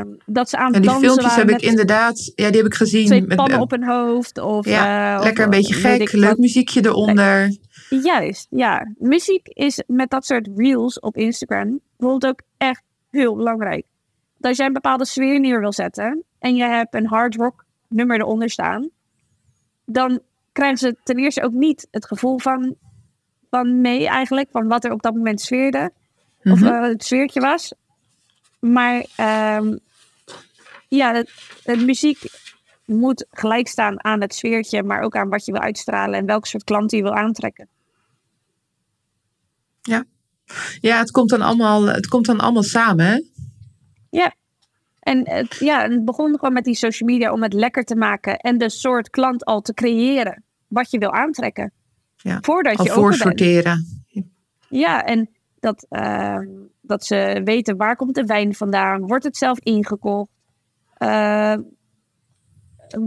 S3: eh, dat ze aan
S2: En die filmpjes heb ik inderdaad, ja, die heb ik gezien.
S3: twee
S2: Met-
S3: pannen op hun hoofd. Of,
S2: Ja,
S3: eh, of,
S2: lekker een beetje gek, leuk
S3: wat.
S2: muziekje eronder.
S3: Juist, ja. Muziek is met dat soort reels op Instagram bijvoorbeeld ook echt heel belangrijk. Want als jij een bepaalde sfeer neer wil zetten en je hebt een hard rock nummer eronder staan, dan krijgen ze ten eerste ook niet het gevoel van, van mee eigenlijk, van wat er op dat moment sfeerde, of eh, het sfeertje was. Maar ehm, ja, het, het muziek moet gelijk staan aan het sfeertje, maar ook aan wat je wil uitstralen en welk soort klant je wil aantrekken.
S2: Ja, het komt dan allemaal, het komt dan allemaal samen, hè?
S3: En het, ja, het begon gewoon met die social media om het lekker te maken en de soort klant al te creëren wat je wil aantrekken.
S2: Ja,
S3: Voordat
S2: Al
S3: je
S2: voorsorteren.
S3: Ja, en dat, ehm, dat ze weten waar komt de wijn vandaan, wordt het zelf ingekocht, Eh,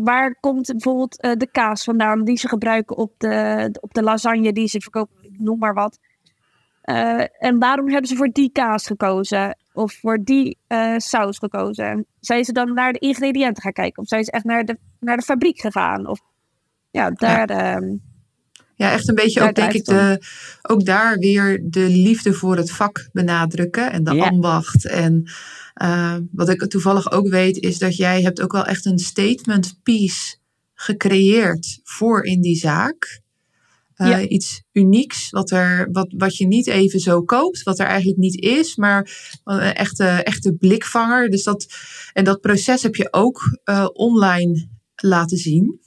S3: waar komt bijvoorbeeld eh, de kaas vandaan die ze gebruiken op de, op de lasagne die ze verkopen, noem maar wat. Eh, en waarom hebben ze voor die kaas gekozen? Of voor die saus gekozen? En zijn ze dan naar de ingrediënten gaan kijken? Of zijn ze echt naar de, naar de fabriek gegaan? Of ja, daar. ehm,
S2: Ja, echt een beetje
S3: Daar
S2: ook, denk ik, de, ook daar weer de liefde voor het vak benadrukken en de
S3: Ja.
S2: ambacht. En eh, wat ik toevallig ook weet, is dat jij hebt ook wel echt een statement piece gecreëerd voor in die zaak. Eh,
S3: Ja.
S2: Iets unieks, wat, er, wat, wat je niet even zo koopt, wat er eigenlijk niet is, maar een echte, echte blikvanger. Dus dat, en dat proces heb je ook eh, online laten zien.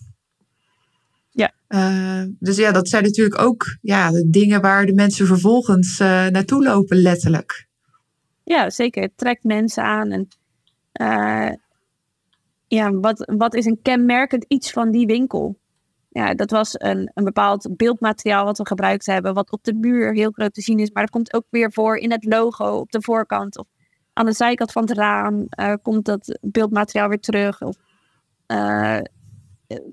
S2: Eh, dus ja, dat zijn natuurlijk ook ja, de dingen waar de mensen vervolgens eh, naartoe lopen, letterlijk.
S3: Ja, zeker. Het trekt mensen aan. En eh, ja, wat, wat is een kenmerkend iets van die winkel? Ja, dat was een, een bepaald beeldmateriaal wat we gebruikt hebben, wat op de muur heel groot te zien is, maar dat komt ook weer voor in het logo op de voorkant. Of, aan de zijkant van het raam komt dat beeldmateriaal weer terug. Of,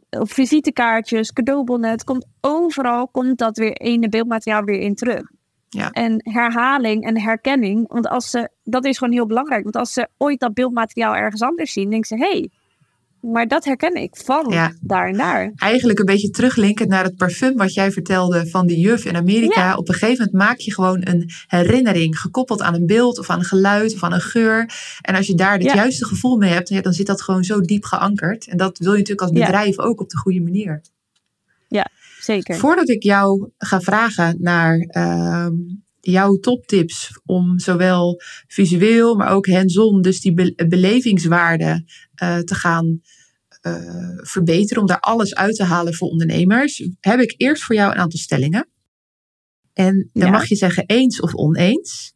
S3: op visitekaartjes, cadeaubonnen. Het komt overal komt dat weer ene beeldmateriaal weer in terug.
S2: Ja.
S3: En herhaling en herkenning, want als ze, dat is gewoon heel belangrijk. Want als ze ooit dat beeldmateriaal ergens anders zien, denken ze: hé, hey, maar dat herken ik van
S2: Ja.
S3: daar en daar.
S2: Eigenlijk een beetje teruglinkend naar het parfum wat jij vertelde van die juf in Amerika.
S3: Ja.
S2: Op een gegeven moment maak je gewoon een herinnering gekoppeld aan een beeld of aan een geluid of aan een geur. En als je daar het
S3: Ja.
S2: juiste gevoel mee hebt, ja, dan zit dat gewoon zo diep geankerd. En dat wil je natuurlijk als
S3: Ja.
S2: bedrijf ook op de goede manier.
S3: Zeker.
S2: Voordat ik jou ga vragen naar ehm, jouw toptips om zowel visueel, maar ook hands-on, dus die be- belevingswaarde eh, te gaan eh, verbeteren, om daar alles uit te halen voor ondernemers, heb ik eerst voor jou een aantal stellingen. En dan
S3: Ja.
S2: mag je zeggen eens of oneens.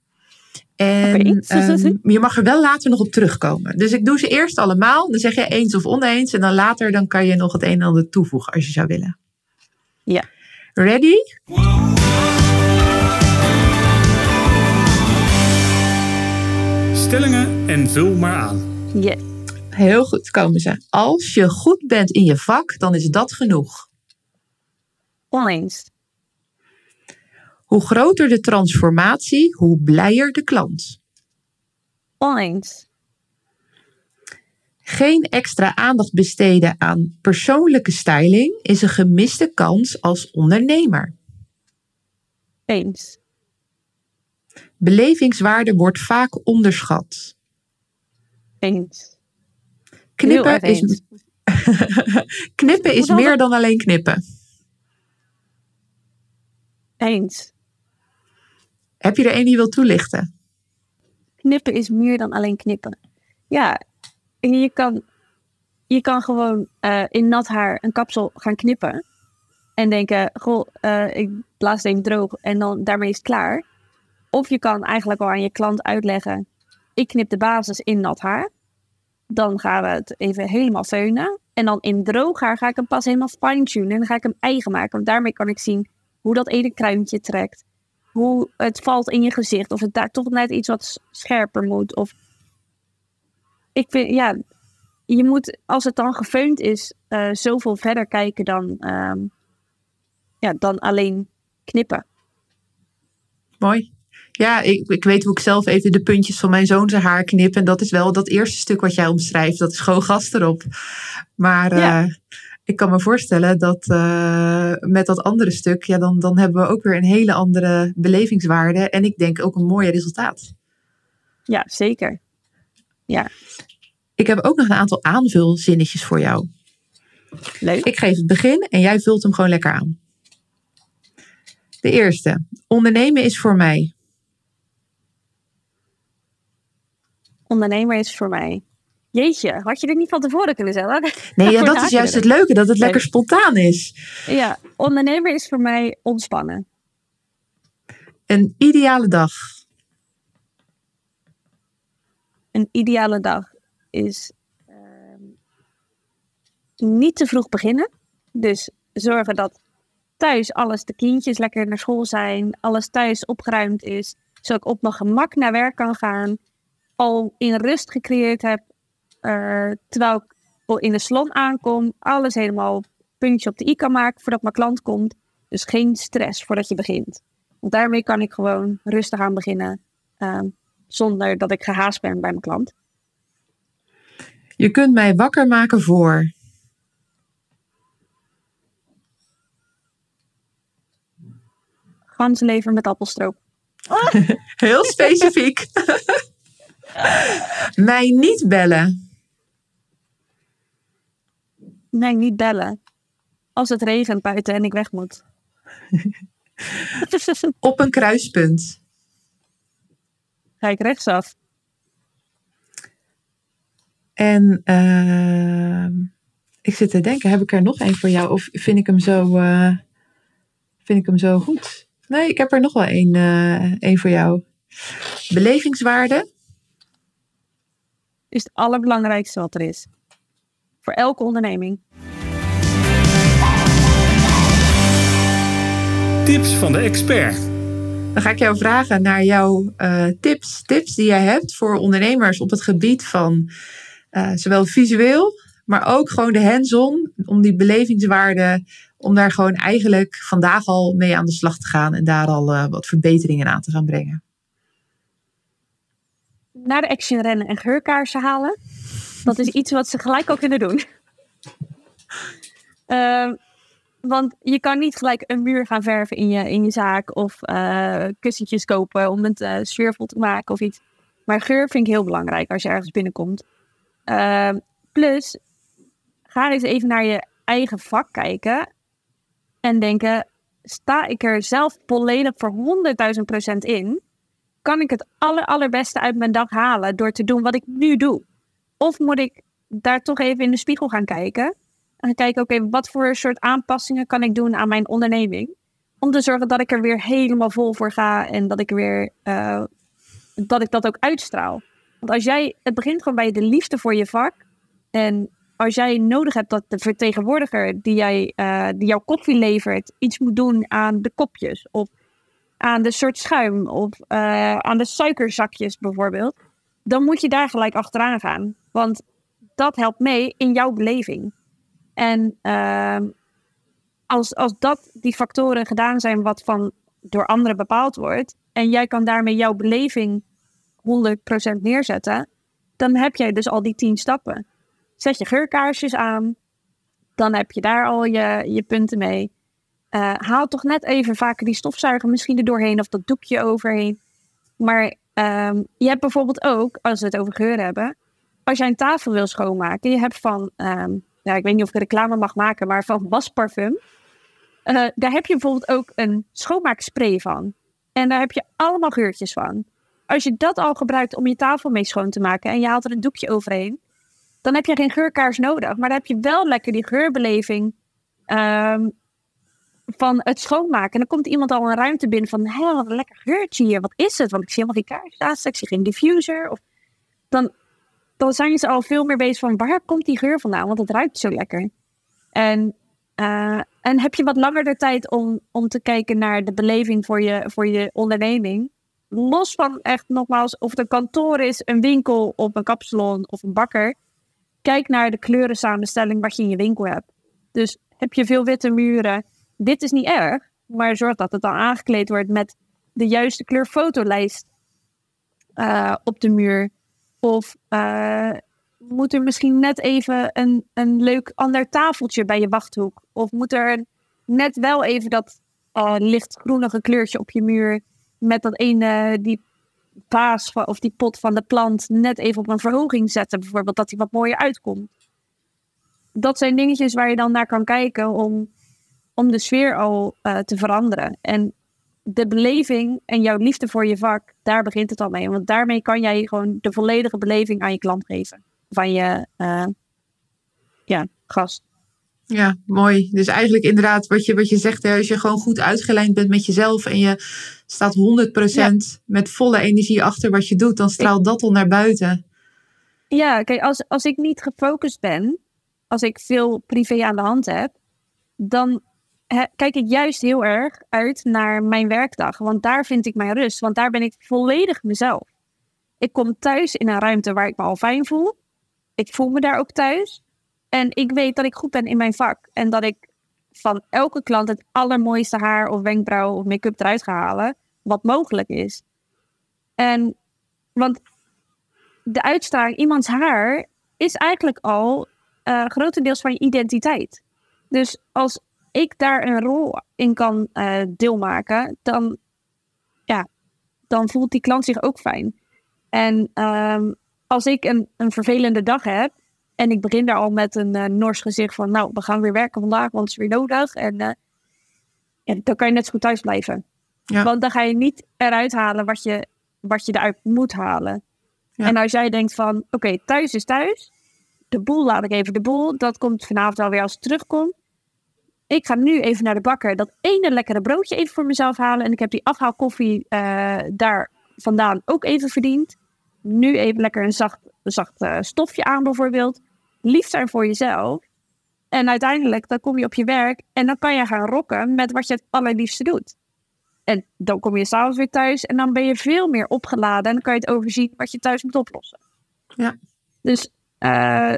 S2: En ehm, je mag er wel later nog op terugkomen. Dus ik doe ze eerst allemaal. Dan zeg je eens of oneens. En dan later dan kan je nog het een en ander toevoegen als je zou willen.
S3: Ja.
S2: Ready?
S1: Stellingen en vul maar aan.
S3: Ja.
S2: Heel goed komen ze. Als je goed bent in je vak, dan is dat genoeg.
S3: Oneens.
S2: Hoe groter de transformatie, hoe blijer de klant.
S3: Oneens.
S2: Geen extra aandacht besteden aan persoonlijke styling is een gemiste kans als ondernemer.
S3: Eens.
S2: Belevingswaarde wordt vaak onderschat.
S3: Eens.
S2: Knippen is,
S3: eens.
S2: knippen is meer
S3: dan?
S2: alleen knippen.
S3: Eens.
S2: Heb je er één die je wil toelichten?
S3: Knippen is meer dan alleen knippen. Ja, je kan, je kan gewoon eh, in nat haar een kapsel gaan knippen. En denken, goh, eh, ik blaas het even droog en dan daarmee is het klaar. Of je kan eigenlijk al aan je klant uitleggen, ik knip de basis in nat haar. Dan gaan we het even helemaal feunen. En dan in droog haar ga ik hem pas helemaal fine-tunen. En dan ga ik hem eigen maken. Want daarmee kan ik zien hoe dat ene kruintje trekt. Hoe het valt in je gezicht. Of het daar toch net iets wat scherper moet. Of ik vind, ja, je moet als het dan gefeund is, eh, zoveel verder kijken dan, ehm, ja, dan alleen knippen.
S2: Mooi. Ja, ik, ik weet hoe ik zelf even de puntjes van mijn zoon zijn haar knip. En dat is wel dat eerste stuk wat jij omschrijft. Dat is gewoon gas erop. Maar eh,
S3: Ja.
S2: ik kan me voorstellen dat eh, met dat andere stuk, ja, dan, dan hebben we ook weer een hele andere belevingswaarde. En ik denk ook een mooier resultaat.
S3: Ja, zeker.
S2: Ik heb ook nog een aantal aanvulzinnetjes voor jou.
S3: Leuk.
S2: Ik geef het begin en jij vult hem gewoon lekker aan. De eerste. Ondernemen is voor mij.
S3: Ondernemer is voor mij. Jeetje, had je dit niet van tevoren kunnen zeggen?
S2: Nee, ja, dat is juist het leuke, dat het lekker spontaan is.
S3: Ja, ondernemer is voor mij ontspannen.
S2: Een ideale dag.
S3: Een ideale dag is ehm, niet te vroeg beginnen. Dus zorgen dat thuis alles, de kindjes lekker naar school zijn, alles thuis opgeruimd is, zodat ik op mijn gemak naar werk kan gaan, al in rust gecreëerd heb, eh, terwijl ik in de salon aankom, alles helemaal puntje op de i kan maken voordat mijn klant komt. Dus geen stress voordat je begint. Want daarmee kan ik gewoon rustig aan beginnen, ehm, zonder dat ik gehaast ben bij mijn klant.
S2: Je kunt mij wakker maken voor.
S3: Ganzenlever met appelstroop.
S2: Heel specifiek. mij niet bellen.
S3: Nee, niet bellen. Als het regent buiten en ik weg moet.
S2: Op een kruispunt.
S3: Ga ik rechtsaf.
S2: En ehm, ik zit te denken, heb ik er nog één voor jou? Of vind ik hem zo, eh, vind ik hem zo goed? Nee, ik heb er nog wel één, eh, één voor jou. Belevingswaarde.
S3: Is het allerbelangrijkste wat er is. Voor elke onderneming.
S1: Tips van de expert.
S2: Dan ga ik jou vragen naar jouw uh, tips, tips die jij hebt voor ondernemers op het gebied van uh, zowel visueel, maar ook gewoon de hands-on, om die belevingswaarde, om daar gewoon eigenlijk vandaag al mee aan de slag te gaan en daar al uh, wat verbeteringen aan te gaan brengen.
S3: Naar de action rennen en geurkaarsen halen. Dat is iets wat ze gelijk ook kunnen doen. Uh, want je kan niet gelijk een muur gaan verven in je, in je zaak of uh, kussentjes kopen om het uh, te maken of iets. Maar geur vind ik heel belangrijk als je ergens binnenkomt. Uh, plus, ga eens even naar je eigen vak kijken en denken: sta ik er zelf volledig voor 100.000 procent in? Kan ik het aller, allerbeste uit mijn dag halen door te doen wat ik nu doe? Of moet ik daar toch even in de spiegel gaan kijken? En kijken, oké, wat voor soort aanpassingen kan ik doen aan mijn onderneming? Om te zorgen dat ik er weer helemaal vol voor ga en dat ik weer uh, dat ik dat ook uitstraal. Want als jij, het begint gewoon bij de liefde voor je vak. En als jij nodig hebt dat de vertegenwoordiger die, jij, uh, die jouw koffie levert, iets moet doen aan de kopjes. Of aan de soort schuim. Of uh, aan de suikerzakjes bijvoorbeeld. Dan moet je daar gelijk achteraan gaan. Want dat helpt mee in jouw beleving. En uh, als, als dat die factoren gedaan zijn wat van door anderen bepaald wordt, en jij kan daarmee jouw beleving 100% neerzetten, dan heb jij dus al die 10 stappen. Zet je geurkaarsjes aan, dan heb je daar al je, je punten mee. Uh, haal toch net even vaker die stofzuiger misschien er doorheen of dat doekje overheen. Maar um, je hebt bijvoorbeeld ook, als we het over geur hebben, als jij een tafel wil schoonmaken, je hebt van um, ja, ik weet niet of ik reclame mag maken, maar van wasparfum. Uh, daar heb je bijvoorbeeld ook een schoonmaakspray van. En daar heb je allemaal geurtjes van. Als je dat al gebruikt om je tafel mee schoon te maken en je haalt er een doekje overheen, dan heb je geen geurkaars nodig. Maar dan heb je wel lekker die geurbeleving um, van het schoonmaken. En dan komt iemand al een ruimte binnen van, hé, wat een lekker geurtje hier. Wat is het? Want ik zie helemaal geen kaars naast, ik zie geen diffuser. Of, dan dan zijn ze al veel meer bezig van waar komt die geur vandaan? Want het ruikt zo lekker. En, uh, en heb je wat langer de tijd om, om te kijken naar de beleving voor je, voor je onderneming? Los van echt nogmaals of het een kantoor is, een winkel of een kapsalon of een bakker. Kijk naar de kleurensamenstelling wat je in je winkel hebt. Dus heb je veel witte muren, dit is niet erg. Maar zorg dat het dan aangekleed wordt met de juiste kleurfotolijst uh, op de muur. Of uh, moet er misschien net even een, een leuk ander tafeltje bij je wachthoek? Of moet er net wel even dat uh, lichtgroenige kleurtje op je muur met dat ene, die vaas of die pot van de plant net even op een verhoging zetten, bijvoorbeeld, dat die wat mooier uitkomt. Dat zijn dingetjes waar je dan naar kan kijken om, om de sfeer al uh, te veranderen. En de beleving en jouw liefde voor je vak, daar begint het al mee. Want daarmee kan jij gewoon de volledige beleving aan je klant geven. Van je uh, ja, gast.
S2: Ja, mooi. Dus eigenlijk inderdaad wat je, wat je zegt, als je gewoon goed uitgelijnd bent met jezelf en je staat 100% ja. met volle energie achter wat je doet, dan straalt dat al naar buiten.
S3: Ja, kijk, als, als ik niet gefocust ben, als ik veel privé aan de hand heb, dan kijk ik juist heel erg uit naar mijn werkdag. Want daar vind ik mijn rust. Want daar ben ik volledig mezelf. Ik kom thuis in een ruimte waar ik me al fijn voel. Ik voel me daar ook thuis. En ik weet dat ik goed ben in mijn vak. En dat ik van elke klant het allermooiste haar of wenkbrauw of make-up eruit ga halen. Wat mogelijk is. En, want de uitstraling, iemands haar, is eigenlijk al uh, grotendeels van je identiteit. Dus als ik daar een rol in kan uh, deelmaken, dan, ja, dan voelt die klant zich ook fijn. En um, als ik een, een vervelende dag heb en ik begin daar al met een uh, nors gezicht van, nou, we gaan weer werken vandaag, want het is weer nodig. En uh, ja, dan kan je net zo goed thuis blijven. Ja. Want dan ga je niet eruit halen wat je, wat je eruit moet halen. Ja. En als jij denkt van, oké, okay, thuis is thuis. De boel laat ik even de boel. Dat komt vanavond alweer als het terugkomt ik ga nu even naar de bakker dat ene lekkere broodje even voor mezelf halen. En ik heb die afhaalkoffie uh, daar vandaan ook even verdiend. Nu even lekker een zacht, zacht uh, stofje aan bijvoorbeeld. Lief zijn voor jezelf. En uiteindelijk dan kom je op je werk en dan kan je gaan rocken met wat je het allerliefste doet. En dan kom je s'avonds weer thuis en dan ben je veel meer opgeladen. En dan kan je het overzien wat je thuis moet oplossen.
S2: Ja.
S3: Dus, uh,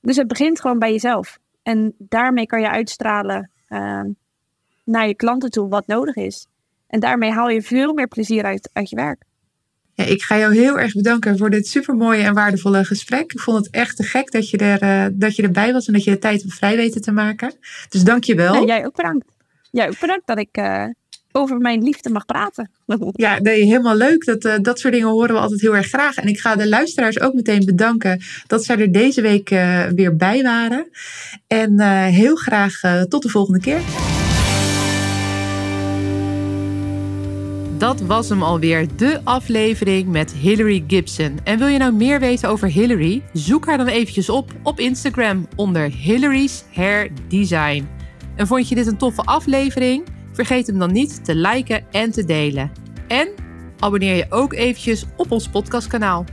S3: dus het begint gewoon bij jezelf. En daarmee kan je uitstralen uh, naar je klanten toe wat nodig is. En daarmee haal je veel meer plezier uit, uit je werk.
S2: Ja, ik ga jou heel erg bedanken voor dit supermooie en waardevolle gesprek. Ik vond het echt te gek dat je, er, uh, dat je erbij was en dat je de tijd vrij weten te maken. Dus dank je wel.
S3: En jij ook bedankt. Jij ook bedankt dat ik uh, over mijn liefde mag praten.
S2: Ja, nee, helemaal leuk. Dat, uh, dat soort dingen horen we altijd heel erg graag. En ik ga de luisteraars ook meteen bedanken dat zij er deze week weer bij waren. En heel graag tot de volgende keer.
S4: Dat was hem alweer, de aflevering met Hillary Gibson. En wil je nou meer weten over Hillary? Zoek haar dan eventjes op op Instagram onder Hillary's Hair Design. En vond je dit een toffe aflevering? Vergeet hem dan niet te liken en te delen. En abonneer je ook eventjes op ons podcastkanaal.